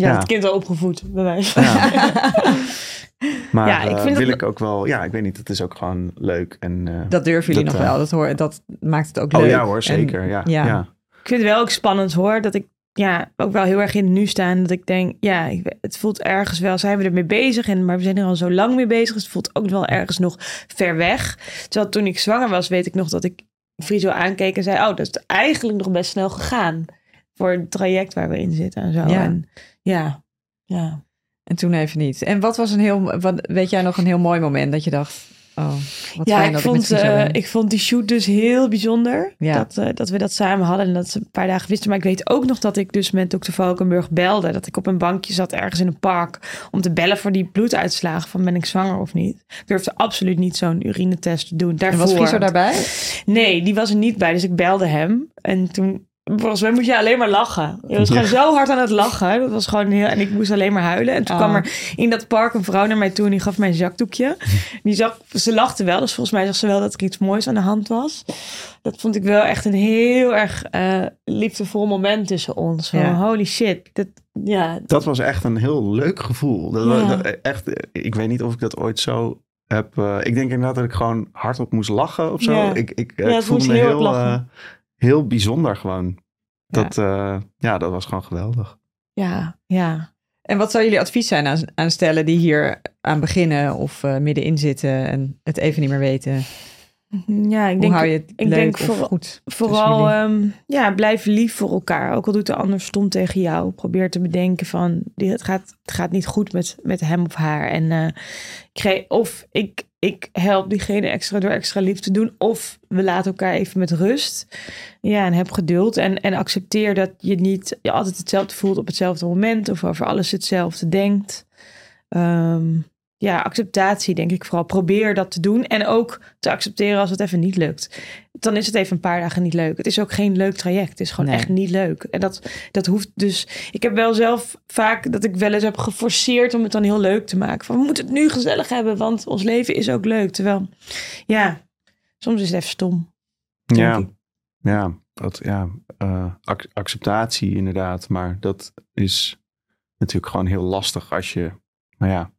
ja. het kind al opgevoed, bij wijze ja. <laughs> Maar Ja, ik vind wil dat- ik ook wel, ja, ik weet niet, het is ook gewoon leuk. En, Dat durven jullie Dat, nog wel. Dat, hoor, dat maakt het ook oh leuk. ja hoor, zeker. ja, ja. ja. Ik vind het wel ook spannend hoor. Dat ik ja, ook wel heel erg in het nu sta. Dat ik denk, ja, het voelt ergens wel, zijn we ermee bezig. En, maar we zijn er al zo lang mee bezig. Dus het voelt ook wel ergens nog ver weg. Terwijl toen ik zwanger was, weet ik nog dat ik Friso aankeek en zei... Oh, dat is eigenlijk nog best snel gegaan. Voor het traject waar we in zitten en zo. Ja. En, ja, ja. En toen even niet. En wat was een heel, wat, weet jij nog een heel mooi moment dat je dacht, oh, wat Ja, ik vond, ik eh, ik vond die shoot dus heel bijzonder. Ja. Dat, eh, dat we dat samen hadden en dat ze een paar dagen wisten. Maar ik weet ook nog dat ik dus met dokter Valkenburg belde. Dat ik op een bankje zat ergens in een park. Om te bellen voor die bloeduitslagen van ben ik zwanger of niet. Ik durfde absoluut niet zo'n urinetest te doen. En Daarvoor. was Friso daarbij? Nee, die was er niet bij. Dus ik belde hem. En toen volgens mij moest je alleen maar lachen. Je was gewoon zo hard aan het lachen. Dat was gewoon heel... En ik moest alleen maar huilen. En toen Oh. kwam er in dat park een vrouw naar mij toe... en die gaf mij een zakdoekje. Die zag, ze lachte wel, dus volgens mij zag ze wel dat er iets moois aan de hand was. Dat vond ik wel echt een heel erg eh, liefdevol moment tussen ons. Van, Ja. holy shit. Dat, ja, Dat was echt een heel leuk gevoel. Dat, Ja. dat- echt, ik weet niet of ik dat ooit zo heb. eh, ik denk inderdaad dat ik gewoon hardop moest lachen of zo. Ja. Ik, ik, Ja, ik het voelde me heel heel, eh, bijzonder gewoon. Dat, ja. ja, dat was gewoon geweldig. ja, ja. En wat zou jullie advies zijn aan, aan stellen die hier aan beginnen of eh, middenin zitten en het even niet meer weten? Ja, ik Hoe denk, hou je het ik leuk denk goed? Vooral, ehm, ja, blijf lief voor elkaar. Ook al doet de ander stom tegen jou. Probeer te bedenken van, het gaat, het gaat niet goed met, met hem of haar. En ik ge- of ik, ik help diegene extra door extra lief te doen. Of we laten elkaar even met rust. Ja, en heb geduld. En, en accepteer dat je niet je altijd hetzelfde voelt op hetzelfde moment. Of over alles hetzelfde denkt. Ehm, ja, acceptatie denk ik vooral. Probeer dat te doen. En ook te accepteren als het even niet lukt. Dan is het even een paar dagen niet leuk. Het is ook geen leuk traject. Het is gewoon Nee. echt niet leuk. En dat, dat hoeft dus... Ik heb wel zelf vaak dat ik wel eens heb geforceerd om het dan heel leuk te maken. Van we moeten het nu gezellig hebben, want ons leven is ook leuk. Terwijl, ja, soms is het even stom. Ja, ik. ja, dat, ja eh, ac- acceptatie inderdaad. Maar dat is natuurlijk gewoon heel lastig als je... Nou ja,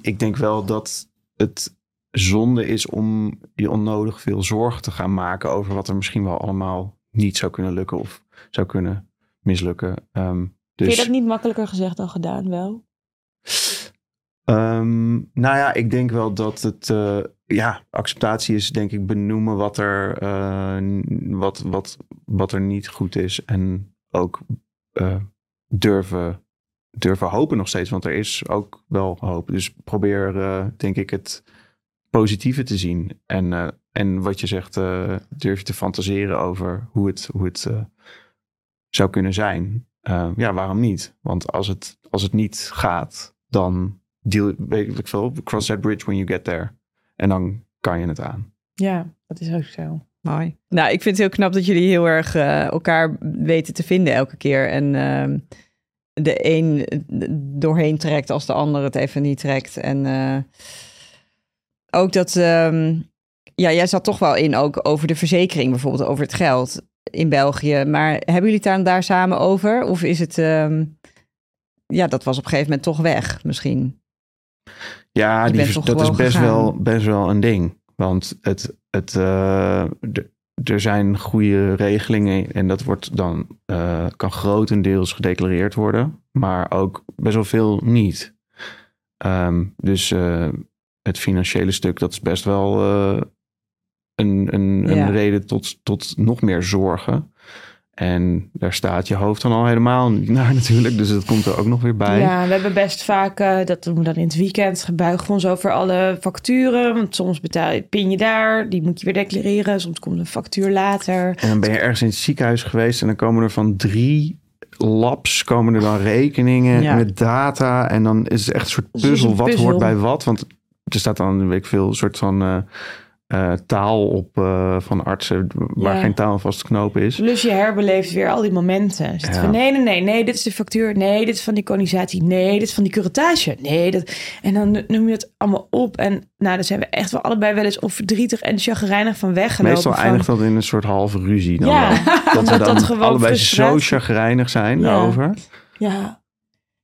ik denk wel dat het zonde is om je onnodig veel zorgen te gaan maken over wat er misschien wel allemaal niet zou kunnen lukken of zou kunnen mislukken. Ehm, dus, Vind je dat niet makkelijker gezegd dan gedaan wel? Ehm, nou ja, ik denk wel dat het. eh, ja, acceptatie is denk ik benoemen wat er, eh, wat, wat, wat er niet goed is. En ook eh, durven, durven hopen nog steeds. Want er is ook wel hoop. Dus probeer, eh, denk ik, het positieve te zien. En, eh, en wat je zegt, eh, durf je te fantaseren over hoe het, hoe het zou kunnen zijn. Ja, waarom niet? Want als het, als het niet gaat, dan deal, weet ik veel, cross that bridge when you get there. En dan kan je het aan. Ja, dat is ook zo. Mooi. Nou, ik vind het heel knap dat jullie heel erg elkaar weten te vinden elke keer. En ehm, de een doorheen trekt als de ander het even niet trekt. En eh, ook dat, ehm, ja, jij zat toch wel in ook over de verzekering, bijvoorbeeld over het geld in België. Maar hebben jullie het daar, daar samen over? Of is het, ehm, ja, dat was op een gegeven moment toch weg misschien? Ja, die, dat is best gegaan. wel, best wel een ding. Want het, het, eh, er zijn goede regelingen en dat wordt dan, eh, kan grotendeels gedeclareerd worden, maar ook best wel veel niet. Ehm, dus eh, het financiële stuk, dat is best wel eh, een, een, Ja. een reden tot, tot nog meer zorgen. En daar staat je hoofd dan al helemaal niet naar <laughs> natuurlijk, dus dat komt er ook nog weer bij. Ja, we hebben best vaak, eh, dat doen we dan in het weekend, gebuigen we ons over alle facturen. Want soms betaal je, pin je daar, die moet je weer declareren. Soms komt een factuur later. En dan ben je ergens in het ziekenhuis geweest en dan komen er van drie labs komen er dan rekeningen Ja. met data. En dan is het echt een soort puzzel. een Wat hoort bij wat? Want er staat dan, weet ik veel, een soort van eh, eh, taal op eh, van artsen waar Ja. geen taal aan vast te knopen is. Plus je herbeleeft weer al die momenten. Zit Ja. van, nee, nee, nee, nee, dit is de factuur. Nee, dit is van die conisatie. Nee, dit is van die curatage. Nee, dat... En dan noem je het allemaal op. En nou, dan zijn we echt wel allebei wel eens of verdrietig en chagrijnig van weggelopen. Meestal van, eindigt dat in een soort halve ruzie. Dan Ja, wel. <laughs> dat we dan dat gewoon allebei zo chagrijnig zijn Ja. daarover. Ja.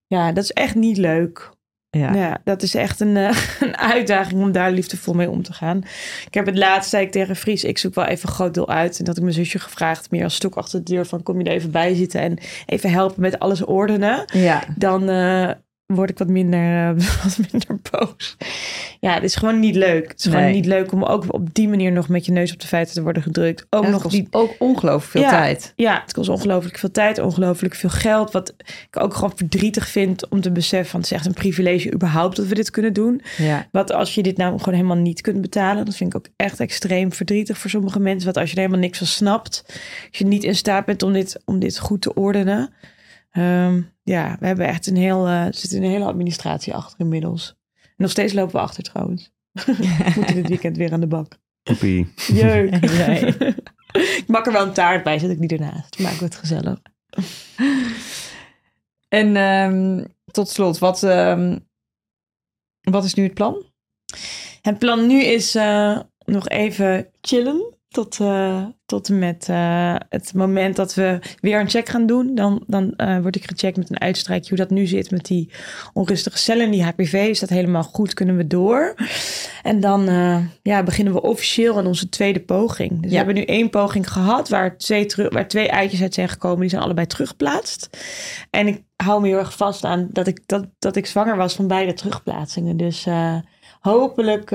ja, dat is echt niet leuk. Ja. Ja, dat is echt een, eh, <laughs> een uitdaging om daar liefdevol mee om te gaan. Ik heb het laatst, zei ik tegen Fries, ik zoek wel even een groot deel uit. En dat ik mijn zusje gevraagd, meer als stok achter de deur, van kom je er even bij zitten en even helpen met alles ordenen. ja. Dan eh, word ik wat minder, eh, <laughs> wat minder boos. Ja, het is gewoon niet leuk. Het is gewoon niet leuk om ook op die manier nog met je neus op de feiten te worden gedrukt. Ook nog kost die ook ongelooflijk veel Ja. tijd. ja, het kost ongelooflijk veel tijd, ongelooflijk veel geld. Wat ik ook gewoon verdrietig vind om te beseffen van het is echt een privilege überhaupt dat we dit kunnen doen. Ja. Wat als je dit nou gewoon helemaal niet kunt betalen, dat vind ik ook echt extreem verdrietig voor sommige mensen. Wat als je er helemaal niks van snapt, als je niet in staat bent om dit, om dit goed te ordenen. Ehm, ja, we hebben echt een heel, eh, er zit een hele administratie achter inmiddels. En nog steeds lopen we achter trouwens. <laughs> we moeten dit weekend weer aan de bak. Hoppie. Jeuk. <laughs> Nee. Ik bak er wel een taart bij, zet ik die ernaast. Maak het gezellig. En ehm, tot slot, wat, ehm, wat is nu het plan? Het plan nu is uh, nog even chillen. Tot, uh, tot en met uh, het moment dat we weer een check gaan doen. Dan, dan word ik gecheckt met een uitstrijkje hoe dat nu zit met die onrustige cellen. Die HPV is dat helemaal goed, kunnen we door. En dan ja, beginnen we officieel aan onze tweede poging. Dus ja. we hebben nu één poging gehad waar twee, terug, waar twee eitjes uit zijn gekomen. Die zijn allebei teruggeplaatst. En ik hou me heel erg vast aan dat ik, dat, dat ik zwanger was van beide terugplaatsingen. Dus hopelijk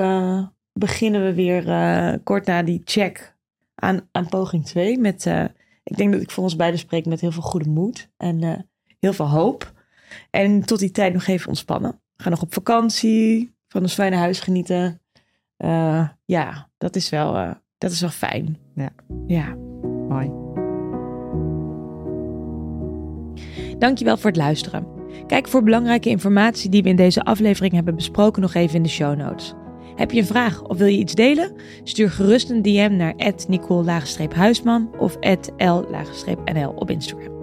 beginnen we weer uh, kort na die check aan, aan poging 2. Met, uh, ik denk dat ik voor ons beiden spreek met heel veel goede moed en heel veel hoop. En tot die tijd nog even ontspannen. We gaan nog op vakantie, van ons fijne huis genieten. ja, dat is wel, dat is wel fijn. Ja. ja. Mooi. Dankjewel voor het luisteren. Kijk voor belangrijke informatie die we in deze aflevering hebben besproken nog even in de show notes. Heb je een vraag of wil je iets delen? Stuur gerust een DM naar @nicole-huisman of @l-nl op Instagram.